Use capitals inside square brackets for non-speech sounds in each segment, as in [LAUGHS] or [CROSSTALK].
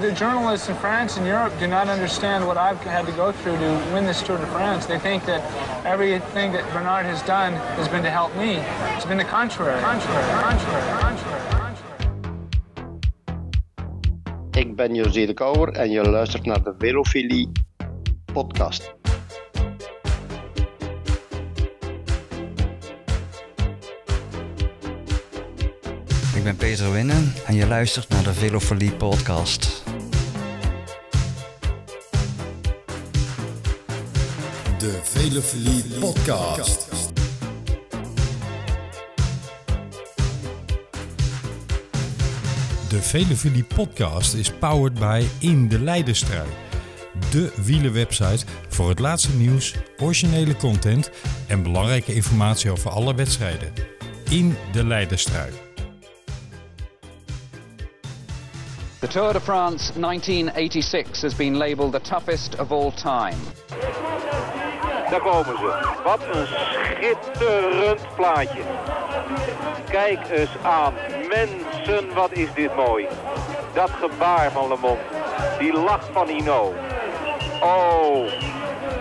The journalists in France and Europe do not understand what I've had to go through to win this Tour de France. They think that everything that Bernard has done has been to help me. It's been the contrary. Contrary. Contrary. Contrary. Ik ben José de Kouwer en je luistert naar de Velofilie podcast. Ik ben Peter Winnen en je luistert naar de Velofilie podcast. De Velofilie podcast. De Velofilie podcast is powered by In de Leidenstrui. De wielenwebsite voor het laatste nieuws, originele content en belangrijke informatie over alle wedstrijden. In de Leidenstrui. The Tour de France 1986 has been labeled the toughest of all time. Daar komen ze. Wat een schitterend plaatje. Kijk eens aan. Mensen, wat is dit mooi. Dat gebaar van Le Mans. Die lach van Ino. Oh,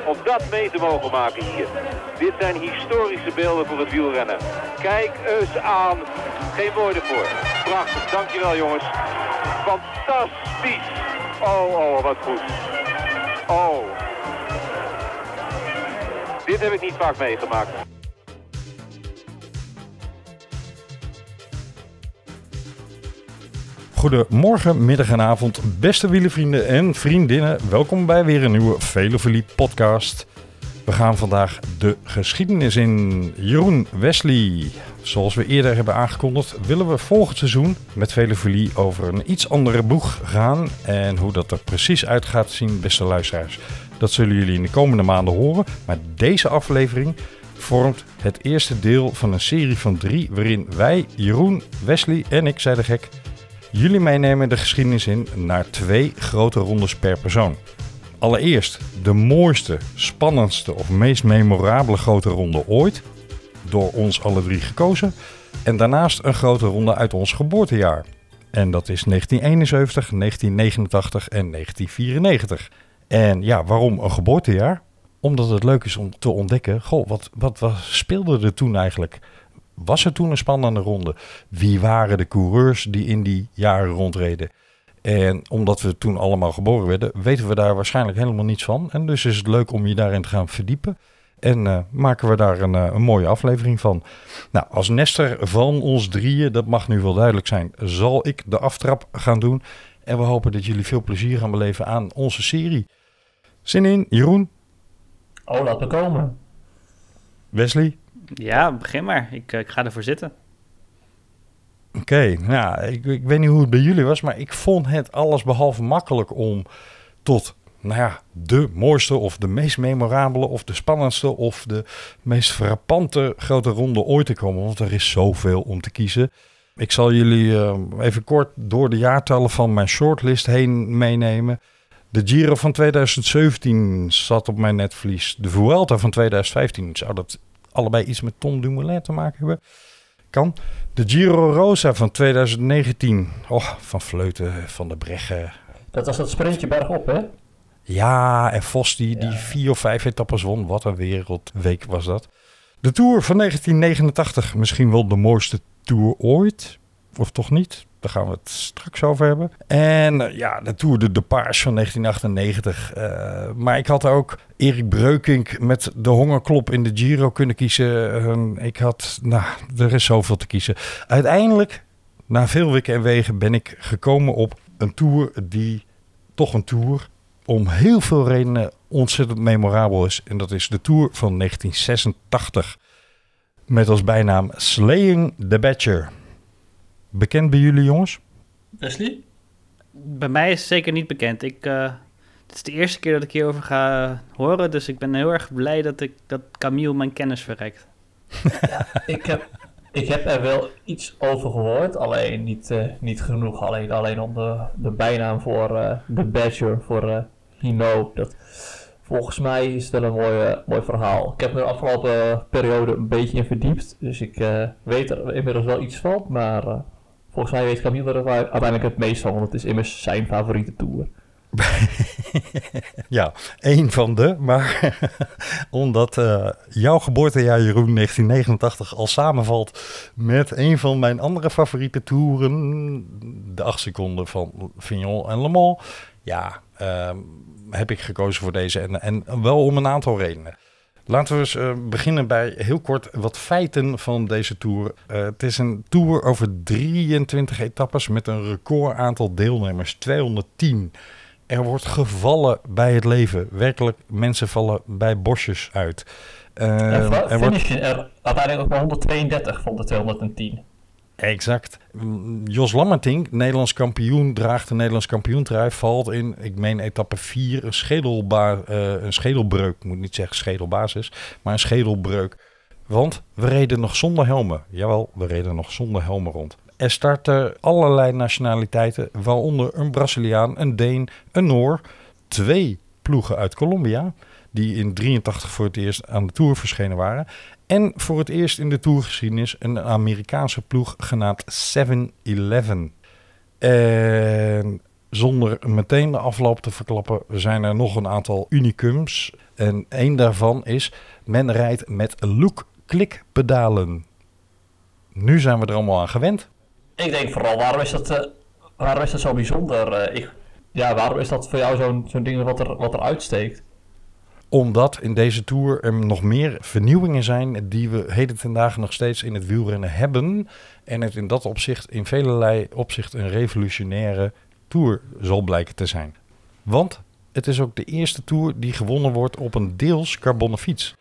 om dat mee te mogen maken hier. Dit zijn historische beelden voor het wielrennen. Kijk eens aan. Geen woorden voor. Prachtig. Dankjewel jongens. Fantastisch. Oh, oh, wat goed. Oh. Dit heb ik niet vaak meegemaakt. Goedemorgen, middag en avond, beste wielenvrienden en vriendinnen. Welkom bij weer een nieuwe Velofilie podcast. We gaan vandaag de geschiedenis in. Jeroen Wesley, zoals we eerder hebben aangekondigd, willen we volgend seizoen met Velofilie over een iets andere boeg gaan. En hoe dat er precies uit gaat zien, beste luisteraars, dat zullen jullie in de komende maanden horen. Maar deze aflevering vormt het eerste deel van een serie van drie, waarin wij, Jeroen, Wesley en ik, zei de gek, jullie meenemen de geschiedenis in naar twee grote rondes per persoon. Allereerst de mooiste, spannendste of meest memorabele grote ronde ooit, door ons alle drie gekozen. En daarnaast een grote ronde uit ons geboortejaar. En dat is 1971, 1989 en 1994. En ja, waarom een geboortejaar? Omdat het leuk is om te ontdekken, goh, wat, wat, wat speelde er toen eigenlijk? Was er toen een spannende ronde? Wie waren de coureurs die in die jaren rondreden? En omdat we toen allemaal geboren werden, weten we daar waarschijnlijk helemaal niets van. En dus is het leuk om je daarin te gaan verdiepen. En eh, maken we daar een, eh, een mooie aflevering van. Nou, als nester van ons drieën, dat mag nu wel duidelijk zijn, zal ik de aftrap gaan doen. En we hopen dat jullie veel plezier gaan beleven aan onze serie. Zin in, Jeroen, Oh, laat me komen. Wesley? Ja, begin maar. Ik, eh, ik ga ervoor zitten. Oké, nou, ik, ik weet niet hoe het bij jullie was, maar ik vond het alles behalve makkelijk om tot, nou ja, de mooiste of de meest memorabele of de spannendste of de meest frappante grote ronde ooit te komen. Want er is zoveel om te kiezen. Ik zal jullie eh, even kort door de jaartallen van mijn shortlist heen meenemen. De Giro van 2017 zat op mijn netvlies. De Vuelta van 2015 zou dat allebei iets met Tom Dumoulin te maken hebben. Kan. De Giro Rosa van 2019. Oh, van Vleuten, van de Breggen. Dat was dat sprintje bergop, hè? Ja, en Vos die, die vier of vijf etappes won. Wat een wereldweek was dat. De Tour van 1989. Misschien wel de mooiste Tour ooit. Of toch niet? Daar gaan we het straks over hebben. En uh, ja, de Tour de Depaars van 1998. Uh, maar ik had ook Erik Breukink met de hongerklop in de Giro kunnen kiezen. Ik had, nou, er is zoveel te kiezen. Uiteindelijk, na veel wikken en wegen, ben ik gekomen op een Tour die toch een Tour om heel veel redenen ontzettend memorabel is. En dat is de Tour van 1986. Met als bijnaam Slaying the Badger. Bekend bij jullie jongens? Wesley? Bij mij is het zeker niet bekend. Ik, uh, het is de eerste keer dat ik hierover ga horen, dus ik ben heel erg blij dat, ik, dat Camille mijn kennis verrijkt. [LAUGHS] ja, ik, heb, ik heb er wel iets over gehoord, alleen niet, uh, niet genoeg. Alleen, alleen om de, de bijnaam voor uh, de Badger, voor uh, Hino. Dat, volgens mij is het wel een mooi, mooi verhaal. Ik heb me de afgelopen periode een beetje in verdiept, dus ik weet er inmiddels wel iets van, maar volgens mij weet Camille er uiteindelijk het meest van, want het is immers zijn favoriete tour. [LAUGHS] ja, één van de, maar [LAUGHS] omdat uh, jouw geboortejaar Jeroen 1989 al samenvalt met een van mijn andere favoriete toeren, de 8 seconden van Vignon en Le Mans, ja, uh, heb ik gekozen voor deze en, en wel om een aantal redenen. Laten we eens uh, beginnen bij heel kort wat feiten van deze tour. Uh, het is een tour over 23 etappes met een record aantal deelnemers, 210. Er wordt gevallen bij het leven. Werkelijk, mensen vallen bij bosjes uit. Uh, er, er wordt... er uiteindelijk ook maar 132 van de 210. Exact. Jos Lammertink, Nederlands kampioen, draagt de Nederlands kampioentrui, valt in, ik meen etappe 4, een, uh, een schedelbreuk. Ik moet niet zeggen schedelbasis, maar een schedelbreuk. Want we reden nog zonder helmen. Jawel, we reden nog zonder helmen rond. Er starten allerlei nationaliteiten, waaronder een Braziliaan, een Deen, een Noor, twee ploegen uit Colombia, die in 83 voor het eerst aan de Tour verschenen waren. En voor het eerst in de tourgeschiedenis een Amerikaanse ploeg genaamd 7-Eleven. En zonder meteen de afloop te verklappen, zijn er nog een aantal unicums. En één daarvan is, men rijdt met look-klik pedalen. Nu zijn we er allemaal aan gewend. Ik denk vooral, waarom is dat, uh, waarom is dat zo bijzonder? Uh, ik, ja, waarom is dat voor jou zo'n zo'n ding wat er, wat er uitsteekt? Omdat in deze Tour er nog meer vernieuwingen zijn die we heden ten nog steeds in het wielrennen hebben. En het in dat opzicht in velelei opzicht een revolutionaire Tour zal blijken te zijn. Want het is ook de eerste Tour die gewonnen wordt op een deels carbonnen fiets.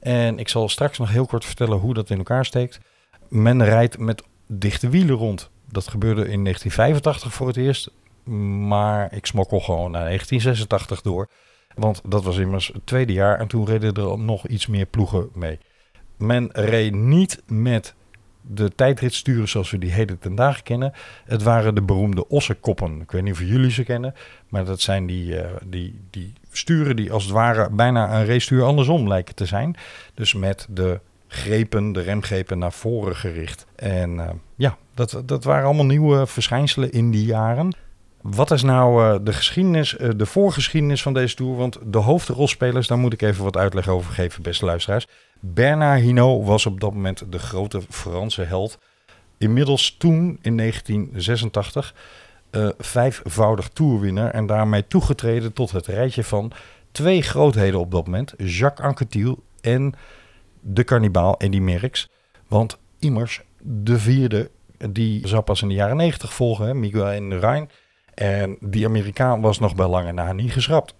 En ik zal straks nog heel kort vertellen hoe dat in elkaar steekt. Men rijdt met dichte wielen rond. Dat gebeurde in 1985 voor het eerst. Maar ik smokkel gewoon naar 1986 door. Want dat was immers het tweede jaar en toen reden er nog iets meer ploegen mee. Men reed niet met de tijdritsturen zoals we die heden ten dagen kennen. Het waren de beroemde ossenkoppen. Ik weet niet of jullie ze kennen, maar dat zijn die, uh, die, die sturen die als het ware bijna een racestuur andersom lijken te zijn. Dus met de grepen, de remgrepen naar voren gericht. En uh, ja, dat, dat waren allemaal nieuwe verschijnselen in die jaren. Wat is nou uh, de geschiedenis, uh, de voorgeschiedenis van deze tour? Want de hoofdrolspelers, daar moet ik even wat uitleg over geven, beste luisteraars. Bernard Hinault was op dat moment de grote Franse held. Inmiddels toen, in 1986, uh, vijfvoudig toerwinnaar en daarmee toegetreden tot het rijtje van twee grootheden op dat moment. Jacques Anquetil en de kannibaal Eddie Merckx. Want immers, de vierde, die zou pas in de jaren 90 volgen, Miguel en Rijn. En die Amerikaan was nog bij lange na niet geschrapt.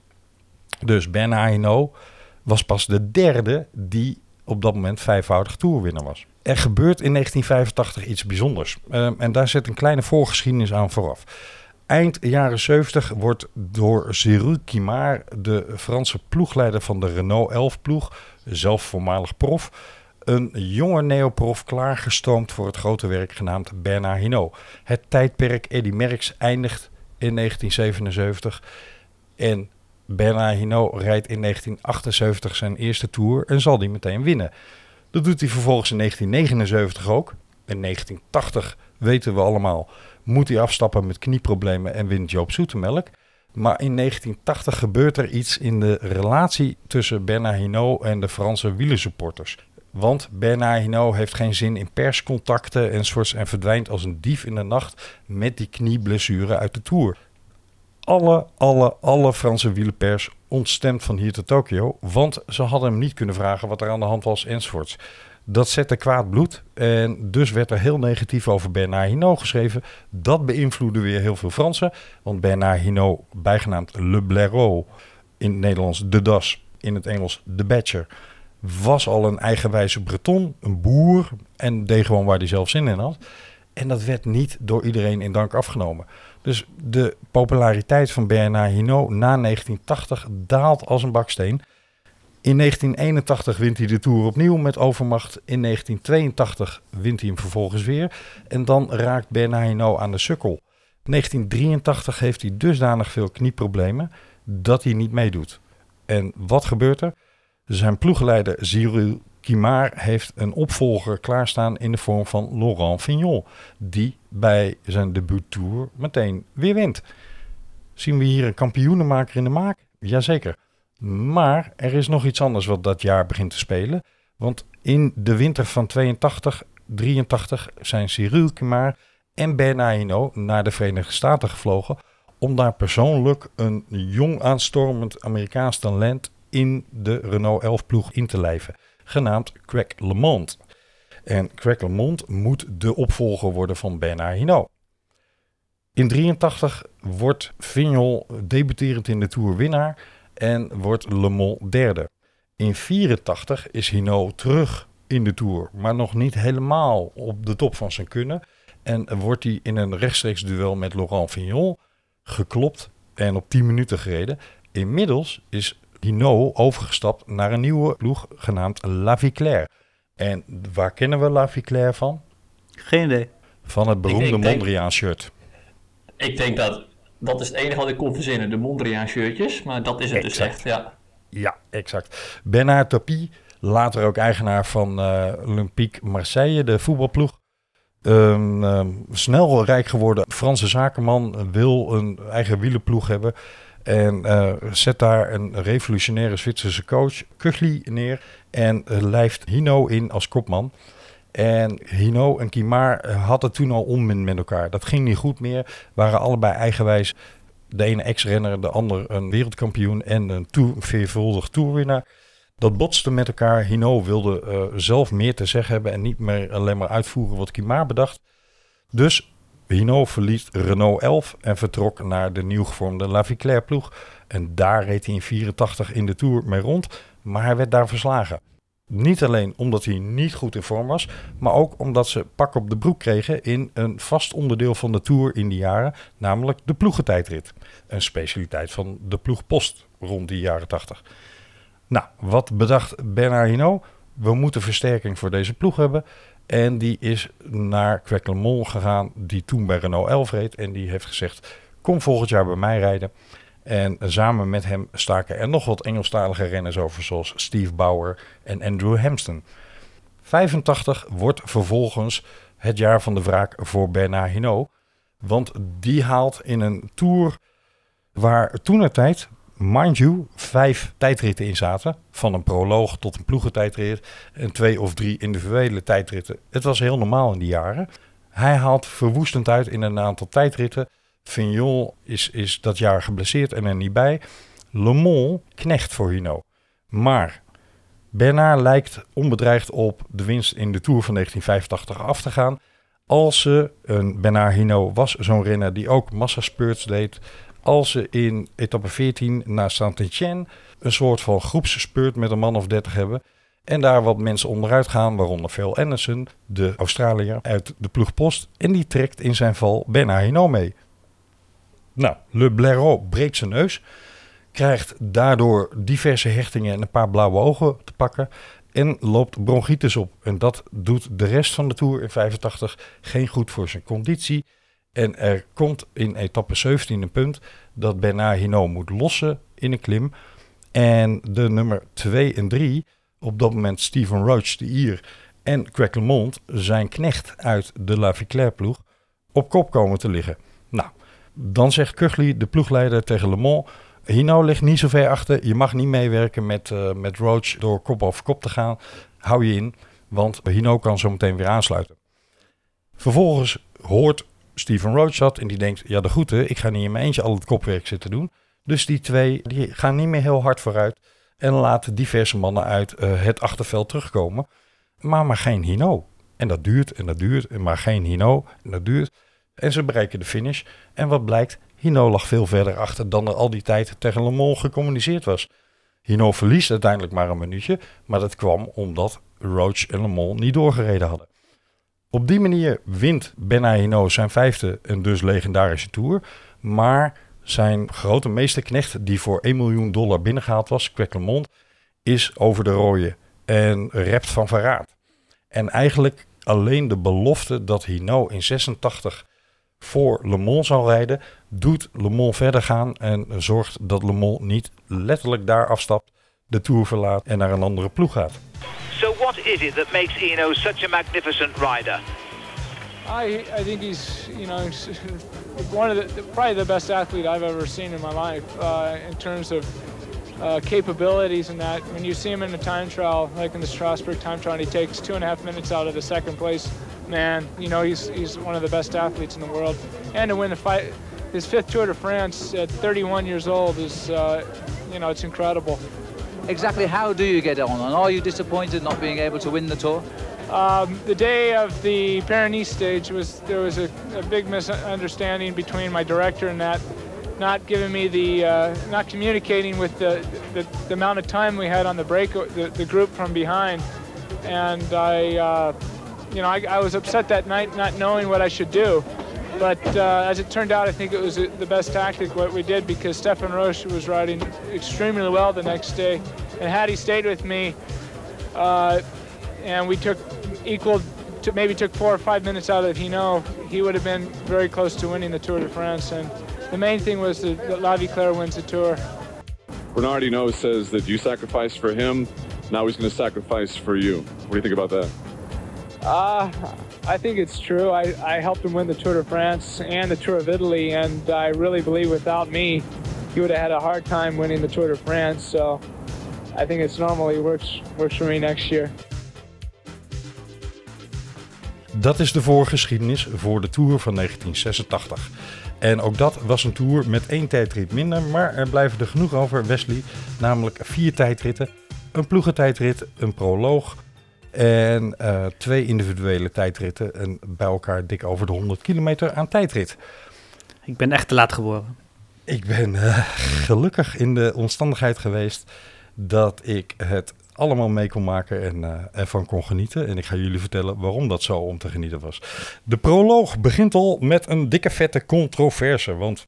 Dus Ben Hinault was pas de derde die op dat moment vijfvoudig toerwinnaar was. Er gebeurt in 1985 iets bijzonders. Uh, en daar zit een kleine voorgeschiedenis aan vooraf. Eind jaren 70 wordt door Cyril Kimar, de Franse ploegleider van de Renault 11-ploeg, zelf voormalig prof, een jonge neoprof klaargestoomd voor het grote werk genaamd Bernard Hinault. Het tijdperk Eddy Merckx eindigt in 1977 en Bernard Hinault rijdt in 1978 zijn eerste Tour en zal die meteen winnen. Dat doet hij vervolgens in 1979 ook. In 1980 weten we allemaal, moet hij afstappen met knieproblemen en wint Joop Zoetemelk. Maar in 1980 gebeurt er iets in de relatie tussen Bernard Hinault en de Franse wielersupporters. Want Bernard Hinault heeft geen zin in perscontacten enzovoorts en verdwijnt als een dief in de nacht met die knieblessure uit de Tour. Alle, alle, alle Franse wielerpers ontstemd van hier tot Tokio, want ze hadden hem niet kunnen vragen wat er aan de hand was enzovoorts. Dat zette kwaad bloed en dus werd er heel negatief over Bernard Hinault geschreven. Dat beïnvloedde weer heel veel Fransen, want Bernard Hinault, bijgenaamd Le Blaireau, in het Nederlands De Das, in het Engels De Badger, was al een eigenwijze Breton, een boer en deed gewoon waar hij zelf zin in had. En dat werd niet door iedereen in dank afgenomen. Dus de populariteit van Bernard Hinault na 1980 daalt als een baksteen. In 1981 wint hij de Tour opnieuw met overmacht. In 1982 wint hij hem vervolgens weer. En dan raakt Bernard Hinault aan de sukkel. 1983 heeft hij dusdanig veel knieproblemen dat hij niet meedoet. En wat gebeurt er? Zijn ploegleider Cyril Kimar heeft een opvolger klaarstaan in de vorm van Laurent Fignon, die bij zijn debuuttour meteen weer wint. Zien we hier een kampioenenmaker in de maak? Jazeker. Maar er is nog iets anders wat dat jaar begint te spelen. Want in de winter van 82, 83 zijn Cyril Kimar en Bernard Hinault naar de Verenigde Staten gevlogen om daar persoonlijk een jong aanstormend Amerikaans talent in de Renault 11 ploeg in te lijven, genaamd Craig LeMond. En Craig LeMond moet de opvolger worden van Bernard Hinault. In 83 wordt Vignol debuterend in de Tour winnaar en wordt Le derde. In 84 is Hinault terug in de Tour, maar nog niet helemaal op de top van zijn kunnen. En wordt hij in een rechtstreeks duel met Laurent Fignon geklopt en op 10 minuten gereden. Inmiddels is Hinault overgestapt naar een nieuwe ploeg genaamd La Viclaire. En waar kennen we La Viclaire van? Geen idee. Van het beroemde Ik denk- Mondriaan shirt. Ik denk dat dat is het enige wat ik kon verzinnen. De Mondriaan shirtjes. Maar dat is het dus echt. Ja. Ja, exact. Bernard Tapie, later ook eigenaar van eh, Olympique Marseille, de voetbalploeg. Een ehm, snel rijk geworden Franse zakenman wil een eigen wielenploeg hebben. En eh, zet daar een revolutionaire Zwitserse coach, Kugli, neer. En uh, lijft Hino in als kopman. En Hino en Kimar eh, hadden toen al onmin met elkaar. Dat ging niet goed meer. Waren allebei eigenwijs. De ene ex-renner, de ander een wereldkampioen en een toer, veelvuldig toerwinnaar. Dat botste met elkaar. Hino wilde zelf meer te zeggen hebben en niet meer alleen maar uitvoeren wat Kimar bedacht. Dus Hino verliet Renault 11 en vertrok naar de nieuw gevormde La Viclaire ploeg. En daar reed hij in 84 in de Tour mee rond, maar hij werd daar verslagen. Niet alleen omdat hij niet goed in vorm was, maar ook omdat ze pak op de broek kregen in een vast onderdeel van de Tour in die jaren, namelijk de ploegentijdrit. Een specialiteit van de ploeg Post rond die jaren 80. Nou, wat bedacht Bernard Hinault? We moeten versterking voor deze ploeg hebben. En die is naar Quecklemont gegaan, die toen bij Renault 11 reed. En die heeft gezegd, kom volgend jaar bij mij rijden. En samen met hem staken er nog wat Engelstalige renners over, zoals Steve Bauer en Andrew Hampton. 85 wordt vervolgens het jaar van de wraak voor Bernard Hinault. Want die haalt in een tour waar toen tijd, mind you, vijf tijdritten in zaten. Van een proloog tot een ploegentijdrit en twee of drie individuele tijdritten. Het was heel normaal in die jaren. Hij haalt verwoestend uit in een aantal tijdritten. Vignon is, is dat jaar geblesseerd en er niet bij. Le Mans knecht voor Hino. Maar Bernard lijkt onbedreigd op de winst in de Tour van 1985 af te gaan. Als ze, een Bernard Hino was zo'n renner die ook massaspurts deed. Als ze in etappe 14 naar Saint-Etienne een soort van groepsspurt met een man of 30 hebben. En daar wat mensen onderuit gaan, waaronder Phil Anderson, de Australiër uit de ploeg Post. En die trekt in zijn val Bernard Hinault mee. Nou, Le Blaireau breekt zijn neus. Krijgt daardoor diverse hechtingen en een paar blauwe ogen te pakken. En loopt bronchitis op. En dat doet de rest van de Tour in 85 geen goed voor zijn conditie. En er komt in etappe 17 een punt dat Bernard Hinault moet lossen in een klim. En de nummer 2 en 3, op dat moment Steven Roach, de Ier, en Craig zijn knecht uit de La Viclaire ploeg, op kop komen te liggen. Nou, dan zegt Kugli, de ploegleider, tegen Le Mans... Hino ligt niet zo ver achter. Je mag niet meewerken met, uh, met Roach door kop over kop te gaan. Hou je in, want Hino kan zo meteen weer aansluiten. Vervolgens hoort Steven Roach dat en die denkt... ja, de groeten, ik ga niet in mijn eentje al het kopwerk zitten doen. Dus die twee die gaan niet meer heel hard vooruit... en laten diverse mannen uit uh, het achterveld terugkomen. Maar maar geen Hino. En dat duurt en dat duurt, en maar geen Hino en dat duurt... En ze bereiken de finish. En wat blijkt, Hino lag veel verder achter dan er al die tijd tegen Le gecommuniceerd was. Hino verliest uiteindelijk maar een minuutje, maar dat kwam omdat Roach en Le niet doorgereden hadden. Op die manier wint Bernard Hinault zijn vijfde en dus legendarische Tour. Maar zijn grote meesterknecht, die voor 1 miljoen dollar binnengehaald was, LeMond, is over de rooien en rept van verraad. En eigenlijk alleen de belofte dat Hinault in 86 voor Le Mans zal rijden, doet Le Mans verder gaan en zorgt dat Le Mans niet letterlijk daar afstapt, de Tour verlaat en naar een andere ploeg gaat. Is it that makes Eno such a magnificent rider? I, I think he's, you know, [LAUGHS] one of the, probably the best athlete I've ever seen in my life uh, in terms of uh, capabilities and that. When you see him in a time trial, like in the Strasbourg time trial, he takes two and a half minutes out of the second place man, you know, he's, he's one of the best athletes in the world. And to win the fight, his fifth Tour de France at 31 years old is, uh, you know, it's incredible. Exactly how do you get on? And are you disappointed not being able to win the Tour? Um, the day of the Pyrenees stage was there was a, a, big misunderstanding between my director and that, not giving me the, uh, not communicating with the, the, the, amount of time we had on the break, the, the group from behind, and I, uh, you know, I, I, was upset that night not knowing what I should do. But uh, as it turned out, I think it was the best tactic what we did because Stefan Roche was riding extremely well the next day, and had he stayed with me, uh, and we took equal to maybe took four or five minutes out of Hino, he would have been very close to winning the Tour de France. And the main thing was that, that Laviclaire wins the Tour. Bernard Hinault says that you sacrificed for him. Now he's going to sacrifice for you. What do you think about that? Uh, I think it's true. I, I helped him win the Tour de France and the Tour of Italy, and I really believe without me, he would have had a hard time winning the Tour de France. So I think it's normally works, works for me next year. Dat is de voorgeschiedenis voor de Tour van 1986. En ook dat was een Tour met één tijdrit minder, maar er blijven er genoeg over, Wesley. Namelijk vier tijdritten, een ploegentijdrit, een proloog en uh, twee individuele tijdritten. En bij elkaar dik over de 100 kilometer aan tijdrit. Ik ben echt te laat geboren. Ik ben uh, gelukkig in de omstandigheid geweest dat ik het allemaal mee kon maken en uh, ervan kon genieten. En ik ga jullie vertellen waarom dat zo om te genieten was. De proloog begint al met een dikke vette controverse. Want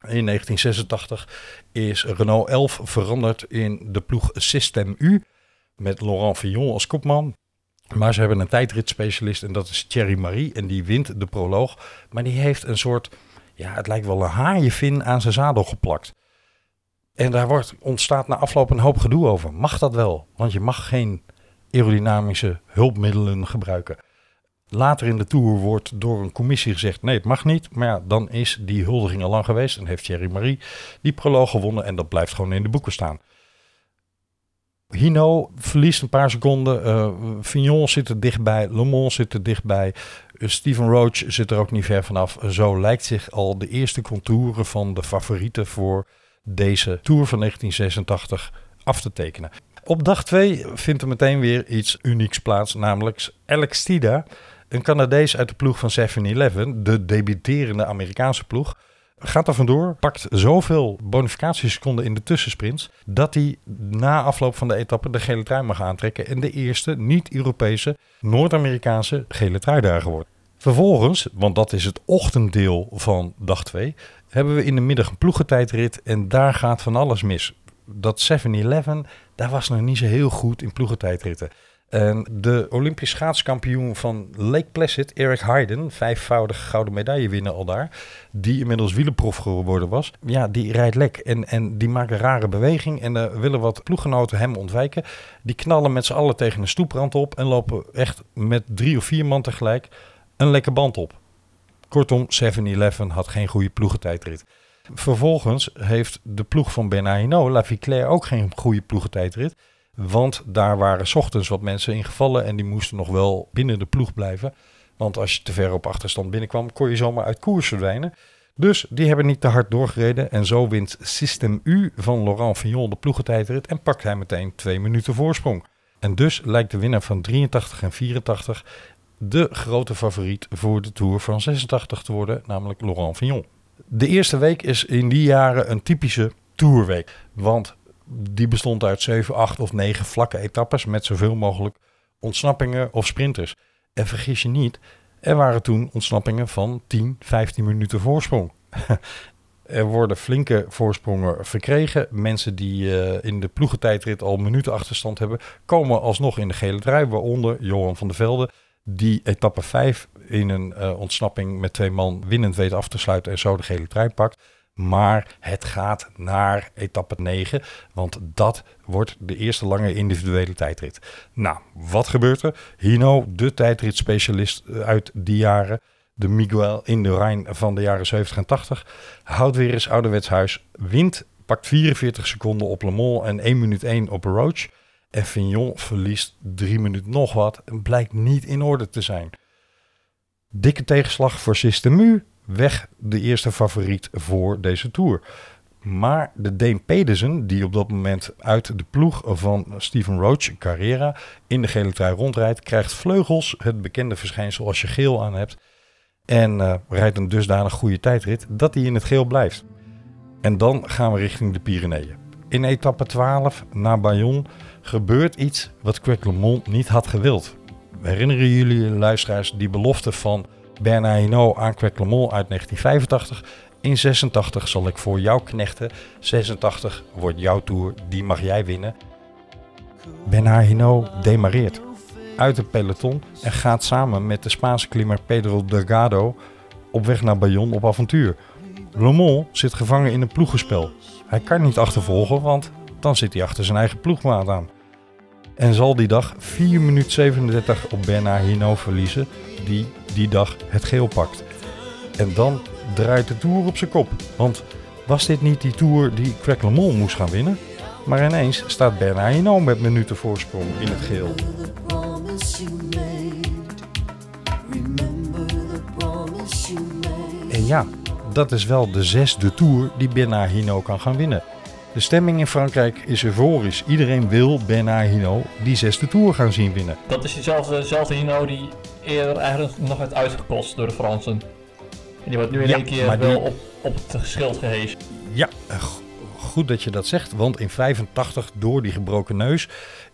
in 1986 is Renault 11 veranderd in de ploeg System U. Met Laurent Fillon als kopman. Maar ze hebben een tijdritspecialist en dat is Thierry Marie. En die wint de proloog. Maar die heeft een soort, ja, het lijkt wel een haaienvin aan zijn zadel geplakt. En daar wordt, ontstaat na afloop een hoop gedoe over. Mag dat wel? Want je mag geen aerodynamische hulpmiddelen gebruiken. Later in de Tour wordt door een commissie gezegd: nee, het mag niet. Maar ja, dan is die huldiging al lang geweest en heeft Thierry Marie die proloog gewonnen. En dat blijft gewoon in de boeken staan. Hino verliest een paar seconden. Uh, Fignon zit er dichtbij. Le Mans zit er dichtbij. Uh, Steven Roach zit er ook niet ver vanaf. Zo lijkt zich al de eerste contouren van de favorieten voor deze Tour van 1986 af te tekenen. Op dag 2 vindt er meteen weer iets unieks plaats, namelijk Alex Tida, een Canadees uit de ploeg van 7-Eleven, de debuterende Amerikaanse ploeg gaat er vandoor, pakt zoveel bonificatieseconden in de tussensprints, dat hij na afloop van de etappe de gele trui mag aantrekken en de eerste niet-Europese, Noord-Amerikaanse gele truidager wordt. Vervolgens, want dat is het ochtenddeel van dag 2, hebben we in de middag een ploegentijdrit en daar gaat van alles mis. Dat 7-Eleven, daar was nog niet zo heel goed in ploegentijdritten. En de Olympisch schaatskampioen van Lake Placid, Eric Hayden, vijfvoudig gouden medaillewinnaar al daar, die inmiddels wielerprof geworden was, ja, die rijdt lek en, en die maakt een rare beweging en willen wat ploeggenoten hem ontwijken. Die knallen met z'n allen tegen een stoeprand op en lopen echt met drie of vier man tegelijk een lekke band op. Kortom, 7-Eleven had geen goede ploegentijdrit. Vervolgens heeft de ploeg van Bernardino, La Viclaire, ook geen goede ploegentijdrit. Want daar waren ochtends wat mensen ingevallen en die moesten nog wel binnen de ploeg blijven. Want als je te ver op achterstand binnenkwam, kon je zomaar uit koers verdwijnen. Dus die hebben niet te hard doorgereden. En zo wint System U van Laurent Fignon de ploegentijdrit en pakt hij meteen twee minuten voorsprong. En dus lijkt de winnaar van 83 en 84 de grote favoriet voor de Tour van 86 te worden, namelijk Laurent Fignon. De eerste week is in die jaren een typische Tourweek. Want die bestond uit 7, 8 of 9 vlakke etappes met zoveel mogelijk ontsnappingen of sprinters. En vergis je niet, er waren toen ontsnappingen van 10, 15 minuten voorsprong. [LAUGHS] er worden flinke voorsprongen verkregen. Mensen die uh, in de ploegentijdrit al minuten achterstand hebben, komen alsnog in de gele trui. Waaronder Johan van der Velde, die etappe 5 in een uh, ontsnapping met twee man winnend weet af te sluiten en zo de gele trui pakt. Maar het gaat naar etappe 9, want dat wordt de eerste lange individuele tijdrit. Nou, wat gebeurt er? Hino, de tijdritspecialist uit die jaren, de Miguel Indurain van de jaren 70 en 80, houdt weer eens ouderwets huis, wint, pakt 44 seconden op Le Mans en 1 minuut 1 op Roach. En Fignon verliest 3 minuten nog wat en blijkt niet in orde te zijn. Dikke tegenslag voor Systemu, weg de eerste favoriet voor deze Tour. Maar de Deen Pedersen, die op dat moment uit de ploeg van Steven Roach, Carrera, in de gele trui rondrijdt, krijgt vleugels, het bekende verschijnsel als je geel aan hebt. En uh, rijdt een dusdanig goede tijdrit dat hij in het geel blijft. En dan gaan we richting de Pyreneeën. In etappe 12 naar Bayonne gebeurt iets wat Craig LeMond niet had gewild. Herinneren jullie luisteraars die belofte van Bernard Hinault aan Craig LeMond uit 1985? In 86 zal ik voor jou knechten. 86 wordt jouw tour, die mag jij winnen. Bernard Hinault demareert uit het peloton en gaat samen met de Spaanse klimmer Pedro Delgado op weg naar Bayonne op avontuur. Le zit gevangen in een ploegenspel. Hij kan niet achtervolgen, want dan zit hij achter zijn eigen ploegmaat aan. En zal die dag 4 minuten 37 op Bernard Hinault verliezen, die die dag het geel pakt. En dan draait de Tour op zijn kop. Want was dit niet die Tour die Craig moest gaan winnen? Maar ineens staat Bernard Hinault met minuten voorsprong in het geel. En ja, dat is wel de zesde Tour die Bernard Hinault kan gaan winnen. De stemming in Frankrijk is euforisch. Iedereen wil Bernard Hinault die zesde Tour gaan zien winnen. Dat is diezelfde, dezelfde Hinault die eerder eigenlijk nog werd uitgekost door de Fransen. En die wordt nu in Ja, één keer wel op, op het schild gehezen. Ja, eh, goed dat je dat zegt, want in 85 door die gebroken neus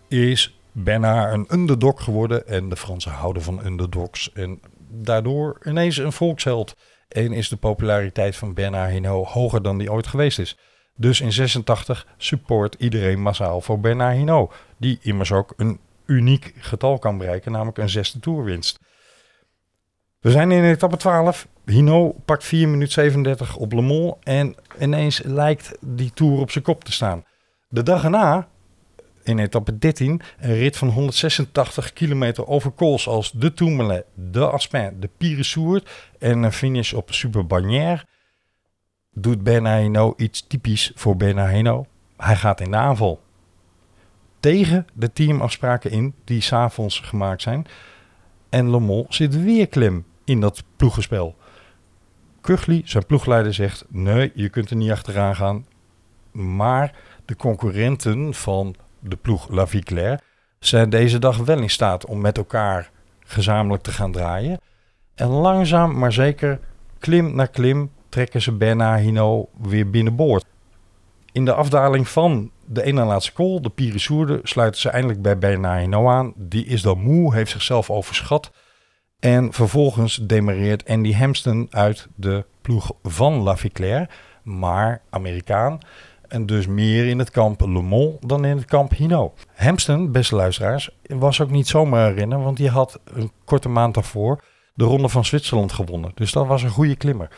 is Bernard een underdog geworden en de Fransen houden van underdogs en daardoor ineens een volksheld. En is de populariteit van Bernard Hinault hoger dan die ooit geweest is. Dus in 86 support iedereen massaal voor Bernard Hinault, die immers ook een uniek getal kan bereiken, namelijk een zesde toerwinst. We zijn in etappe 12. Hinault pakt 4 minuten 37 op Le Mans. En ineens lijkt die Tour op zijn kop te staan. De dag erna, in etappe 13, een rit van 186 kilometer over kools als de Tourmalet, de Aspin, de Piresourde en een finish op Super Bagnères. Doet Bernard Hinault iets typisch voor Bernard Hinault. Hij gaat in de aanval. Tegen de teamafspraken in die s'avonds gemaakt zijn. En Mans zit weer klem in dat ploegenspel. Kugli, zijn ploegleider, zegt: Nee, je kunt er niet achteraan gaan. Maar de concurrenten van de ploeg La Viclaire zijn deze dag wel in staat om met elkaar gezamenlijk te gaan draaien. En langzaam maar zeker, klim na klim, trekken ze Bernard Hinault weer binnenboord. In de afdaling van de ene laatste col, de Piresourde, sluiten ze eindelijk bij Bernard Hinault aan. Die is dan moe, heeft zichzelf overschat. En vervolgens demareert Andy Hampsten uit de ploeg van La Viclaire, maar Amerikaan. En dus meer in het kamp Le Mans dan in het kamp Hinault. Hampsten, beste luisteraars, was ook niet zomaar rennen, want die had een korte maand daarvoor de Ronde van Zwitserland gewonnen. Dus dat was een goede klimmer.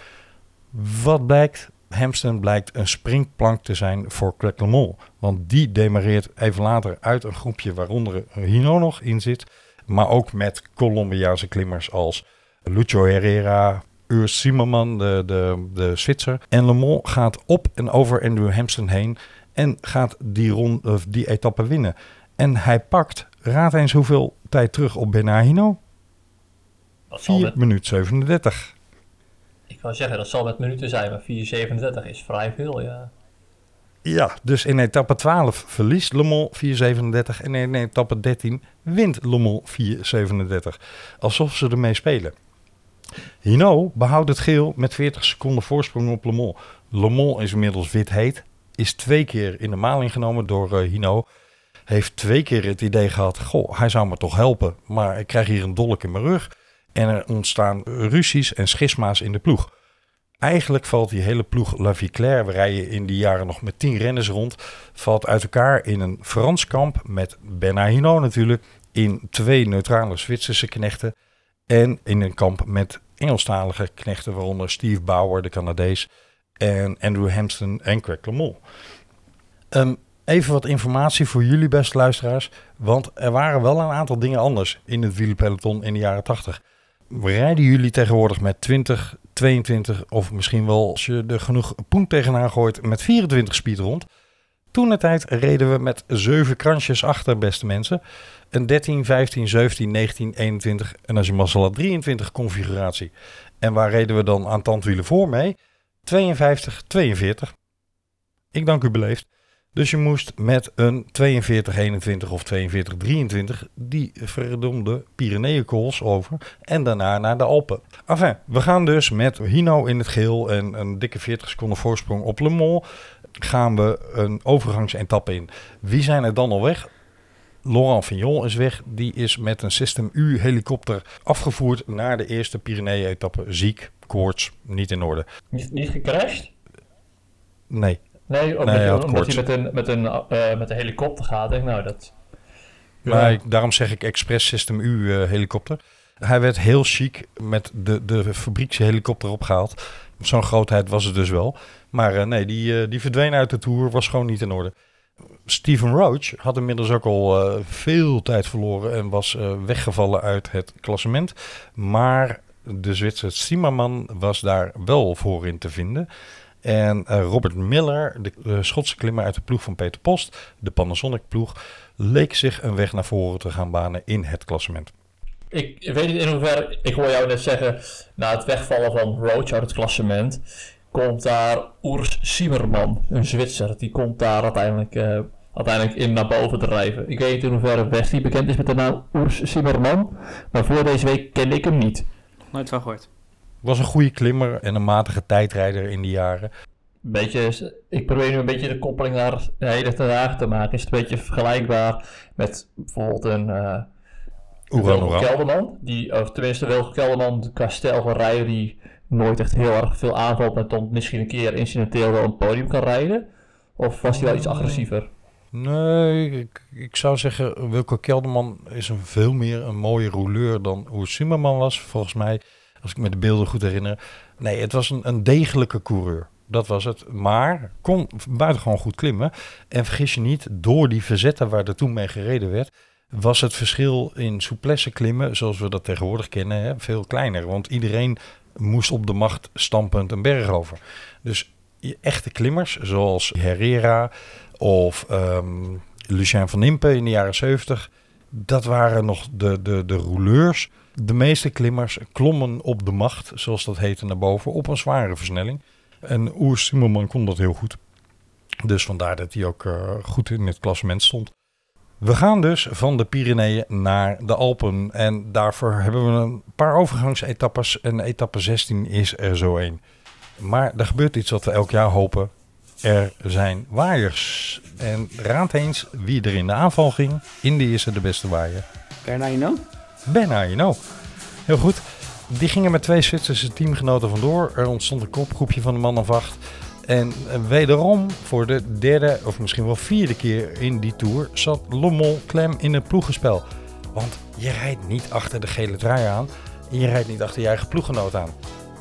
Wat blijkt? Hampsten blijkt een springplank te zijn voor Craig. Want die demareert even later uit een groepje waaronder Hinault nog in zit. Maar ook met Colombiaanse klimmers als Lucio Herrera, Urs Zimmerman, de, de, de Zwitser. En Le Mans gaat op en over Andrew Hampsten heen en gaat die, rond, of die etappe winnen. En hij pakt, raad eens hoeveel tijd terug op? Dat zal 4 met, minuten 37. Wou zeggen, dat zal met minuten zijn, maar 4,37 is vrij veel, ja. Ja, dus in etappe 12 verliest Mans 4,37 en in etappe 13 wint Mans 4,37. Alsof ze ermee spelen. Hinault behoudt het geel met 40 seconden voorsprong op Le Mans is inmiddels wit heet, is twee keer in de maling genomen door uh, Hinault. Heeft twee keer het idee gehad, goh, hij zou me toch helpen, maar ik krijg hier een dolk in mijn rug. En er ontstaan ruzies en schisma's in de ploeg. Eigenlijk valt die hele ploeg La Viclaire, we rijden in die jaren nog met tien renners rond, valt uit elkaar in een Frans kamp met Bernard Hinault natuurlijk, in twee neutrale Zwitserse knechten en in een kamp met Engelstalige knechten, waaronder Steve Bauer, de Canadees, En Andrew Hampton en Craig LeMond. Ehm, even wat informatie voor jullie beste luisteraars. Want er waren wel een aantal dingen anders in het wielerpeloton in de jaren 80. Rijden jullie tegenwoordig met 20, 22 of misschien wel als je er genoeg poen tegenaan gooit met 24 speed rond? Toen de tijd reden we met 7 kransjes achter, beste mensen. Een 13, 15, 17, 19, 21 en als je mazzel had 23 configuratie. En waar reden we dan aan tandwielen voor mee? 52, 42. Ik dank u beleefd. Dus je moest met een 42, 21 of 42, 23 die verdomde Pyreneeënkools over en daarna naar de Alpen. Enfin, we gaan dus met Hino in het geel en een dikke 40 seconden voorsprong op Le Mans gaan we een overgangsetappe in. Wie zijn er dan al weg? Laurent Fignon is weg. Die is met een System U helikopter afgevoerd naar de eerste Pyrenee-etappe. Ziek, koorts, niet in orde. Niet, niet gecrashed? Nee. Nee, omdat, Nee, hij omdat met een, met, een, eh, met een helikopter gaat. Denk, ik, nou, dat... Maar ik- daarom zeg ik Express System U eh, helikopter. Hij werd heel chic met de, de fabriekshelikopter opgehaald. Zo'n grootheid was het dus wel. Maar eh, nee, die, die verdween uit de Tour, was gewoon niet in orde. Steven Roach had inmiddels ook al veel tijd verloren en was weggevallen uit het klassement. Maar de Zwitser Zimmerman was daar wel voor in te vinden. En eh, Robert Miller, de eh, Schotse klimmer uit de ploeg van Peter Post, de Panasonic ploeg, leek zich een weg naar voren te gaan banen in het klassement. Ik weet niet in hoeverre, ik hoor jou net zeggen, na het wegvallen van Roach uit het klassement, komt daar Urs Zimmerman, een Zwitser, die komt daar uiteindelijk, eh, uiteindelijk in naar boven drijven. Ik weet niet in hoeverre Wesley bekend is met de naam Urs Zimmerman, maar voor deze week ken ik hem niet. Nooit van gehoord. Was een goede klimmer en een matige tijdrijder in die jaren. Beetje, ik probeer nu een beetje de koppeling naar de hele dagen te maken. Is het een beetje vergelijkbaar met bijvoorbeeld een uh, Oeran. Kelderman? Die, of tenminste Wilco Kelderman qua stijl van rijden die nooit echt heel erg veel aanvalt, maar dan misschien een keer incidenteel wel een podium kan rijden? Of was hij wel iets agressiever? Nee, ik, ik zou zeggen, Wilco Kelderman is een veel meer een mooie rouleur dan Oer Zimmerman was, volgens mij. Als ik me de beelden goed herinner. Nee, het was een, een degelijke coureur. Dat was het. Maar kon buitengewoon goed klimmen. En vergis je niet, door die verzetten waar er toen mee gereden werd, was het verschil in souplesse klimmen, zoals we dat tegenwoordig kennen, hè, veel kleiner. Want iedereen moest op de macht stampend een berg over. Dus echte klimmers, zoals Herrera of um, Lucien van Impe in de jaren 70, dat waren nog de, de, de rouleurs. De meeste klimmers klommen op de macht, zoals dat heette, naar boven op een zware versnelling. En Oers Simmerman kon dat heel goed. Dus vandaar dat hij ook uh, goed in het klassement stond. We gaan dus van de Pyreneeën naar de Alpen. En daarvoor hebben we een paar overgangsetappes. En etappe 16 is er zo een. Maar er gebeurt iets wat we elk jaar hopen. Er zijn waaiers. En raad eens wie er in de aanval ging. Indy is er de beste waaier. Bernardino? Bernardino. Heel goed. Die gingen met twee Zwitserse teamgenoten vandoor. Er ontstond een kopgroepje van de man of acht. En wederom voor de derde of misschien wel vierde keer in die tour zat Lommel klem in het ploegenspel. Want je rijdt niet achter de gele trui aan en je rijdt niet achter je eigen ploeggenoot aan.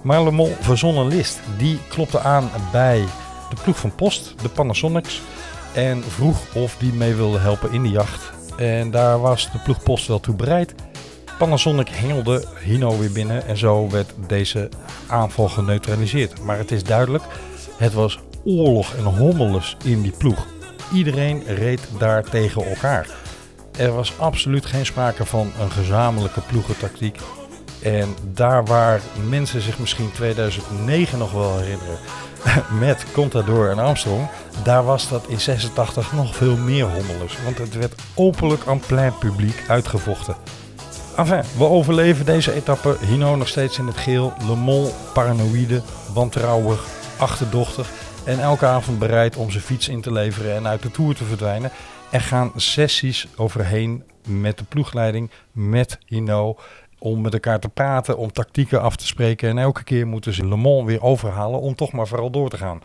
Maar Lommel verzon een list. Die klopte aan bij de ploeg van Post, de Panasonics. En vroeg of die mee wilde helpen in de jacht. En daar was de ploeg Post wel toe bereid. Panasonic hengelde Hino weer binnen en zo werd deze aanval geneutraliseerd. Maar het is duidelijk, het was oorlog en hommeles in die ploeg. Iedereen reed daar tegen elkaar. Er was absoluut geen sprake van een gezamenlijke ploegentactiek. En daar waar mensen zich misschien 2009 nog wel herinneren [LAUGHS] met Contador en Armstrong, daar was dat in 86 nog veel meer hommeles. Want het werd openlijk aan plein publiek uitgevochten. Enfin, we overleven deze etappe. Hino nog steeds in het geel. Le Mans paranoïde, wantrouwig, achterdochtig. En elke avond bereid om zijn fiets in te leveren en uit de Tour te verdwijnen. Er gaan sessies overheen met de ploegleiding, met Hino. Om met elkaar te praten, om tactieken af te spreken. En elke keer moeten ze Le Mans weer overhalen om toch maar vooral door te gaan.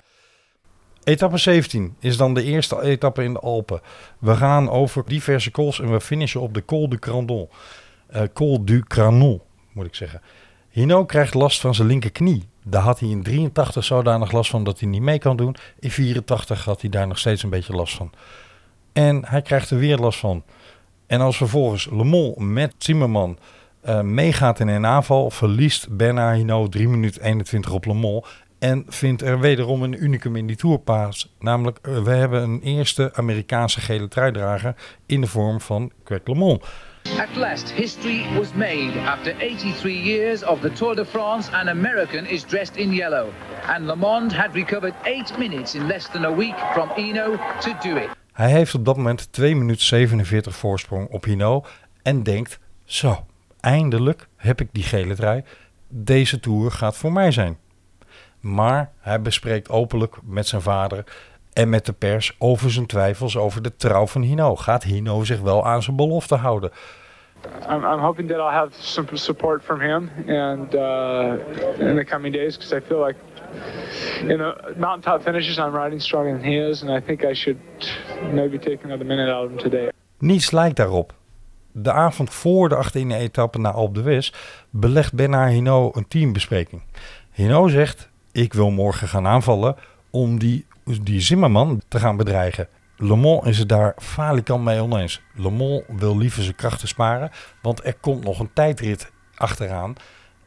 Etappe 17 is dan de eerste etappe in de Alpen. We gaan over diverse cols en we finishen op de Col du Crandon. Uh, Col du Cranon, moet ik zeggen. Hino krijgt last van zijn linkerknie. Daar had hij in 83 zodanig last van dat hij niet mee kan doen. In 84 had hij daar nog steeds een beetje last van. En hij krijgt er weer last van. En als vervolgens Le Mans met Zimmerman uh, meegaat in een aanval, verliest Bernard Hinault 3 minuten 21 op Le Mans. En vindt er wederom een unicum in die tourpaas. Namelijk, uh, we hebben een eerste Amerikaanse gele truidrager in de vorm van Greg LeMond. At last, history was made. After 83 years of the Tour de France, an American is dressed in yellow. And Le Monde had recovered 8 minutes in less than a week from Hino to do it. Hij heeft op dat moment 2 minuten 47 voorsprong op Hino en denkt, zo, eindelijk heb ik die gele trui. Deze Tour gaat voor mij zijn. Maar hij bespreekt openlijk met zijn vader en met de pers over zijn twijfels over de trouw van Hino. Gaat Hino zich wel aan zijn belofte houden? I'm, I'm hoping that I'll have some support from him and uh, in the coming days because I feel like in the mountaintop finishes I'm riding stronger than he is and I think I should maybe take another minute out of him today. Niets lijkt daarop. De avond voor de 18e etappe naar Alpe d'Huez belegt Bernard Hinault een teambespreking. Hinault zegt, ik wil morgen gaan aanvallen om die, die Zimmerman te gaan bedreigen. Le Mans is het daar falikant mee oneens. Le Mans wil liever zijn krachten sparen, want er komt nog een tijdrit achteraan.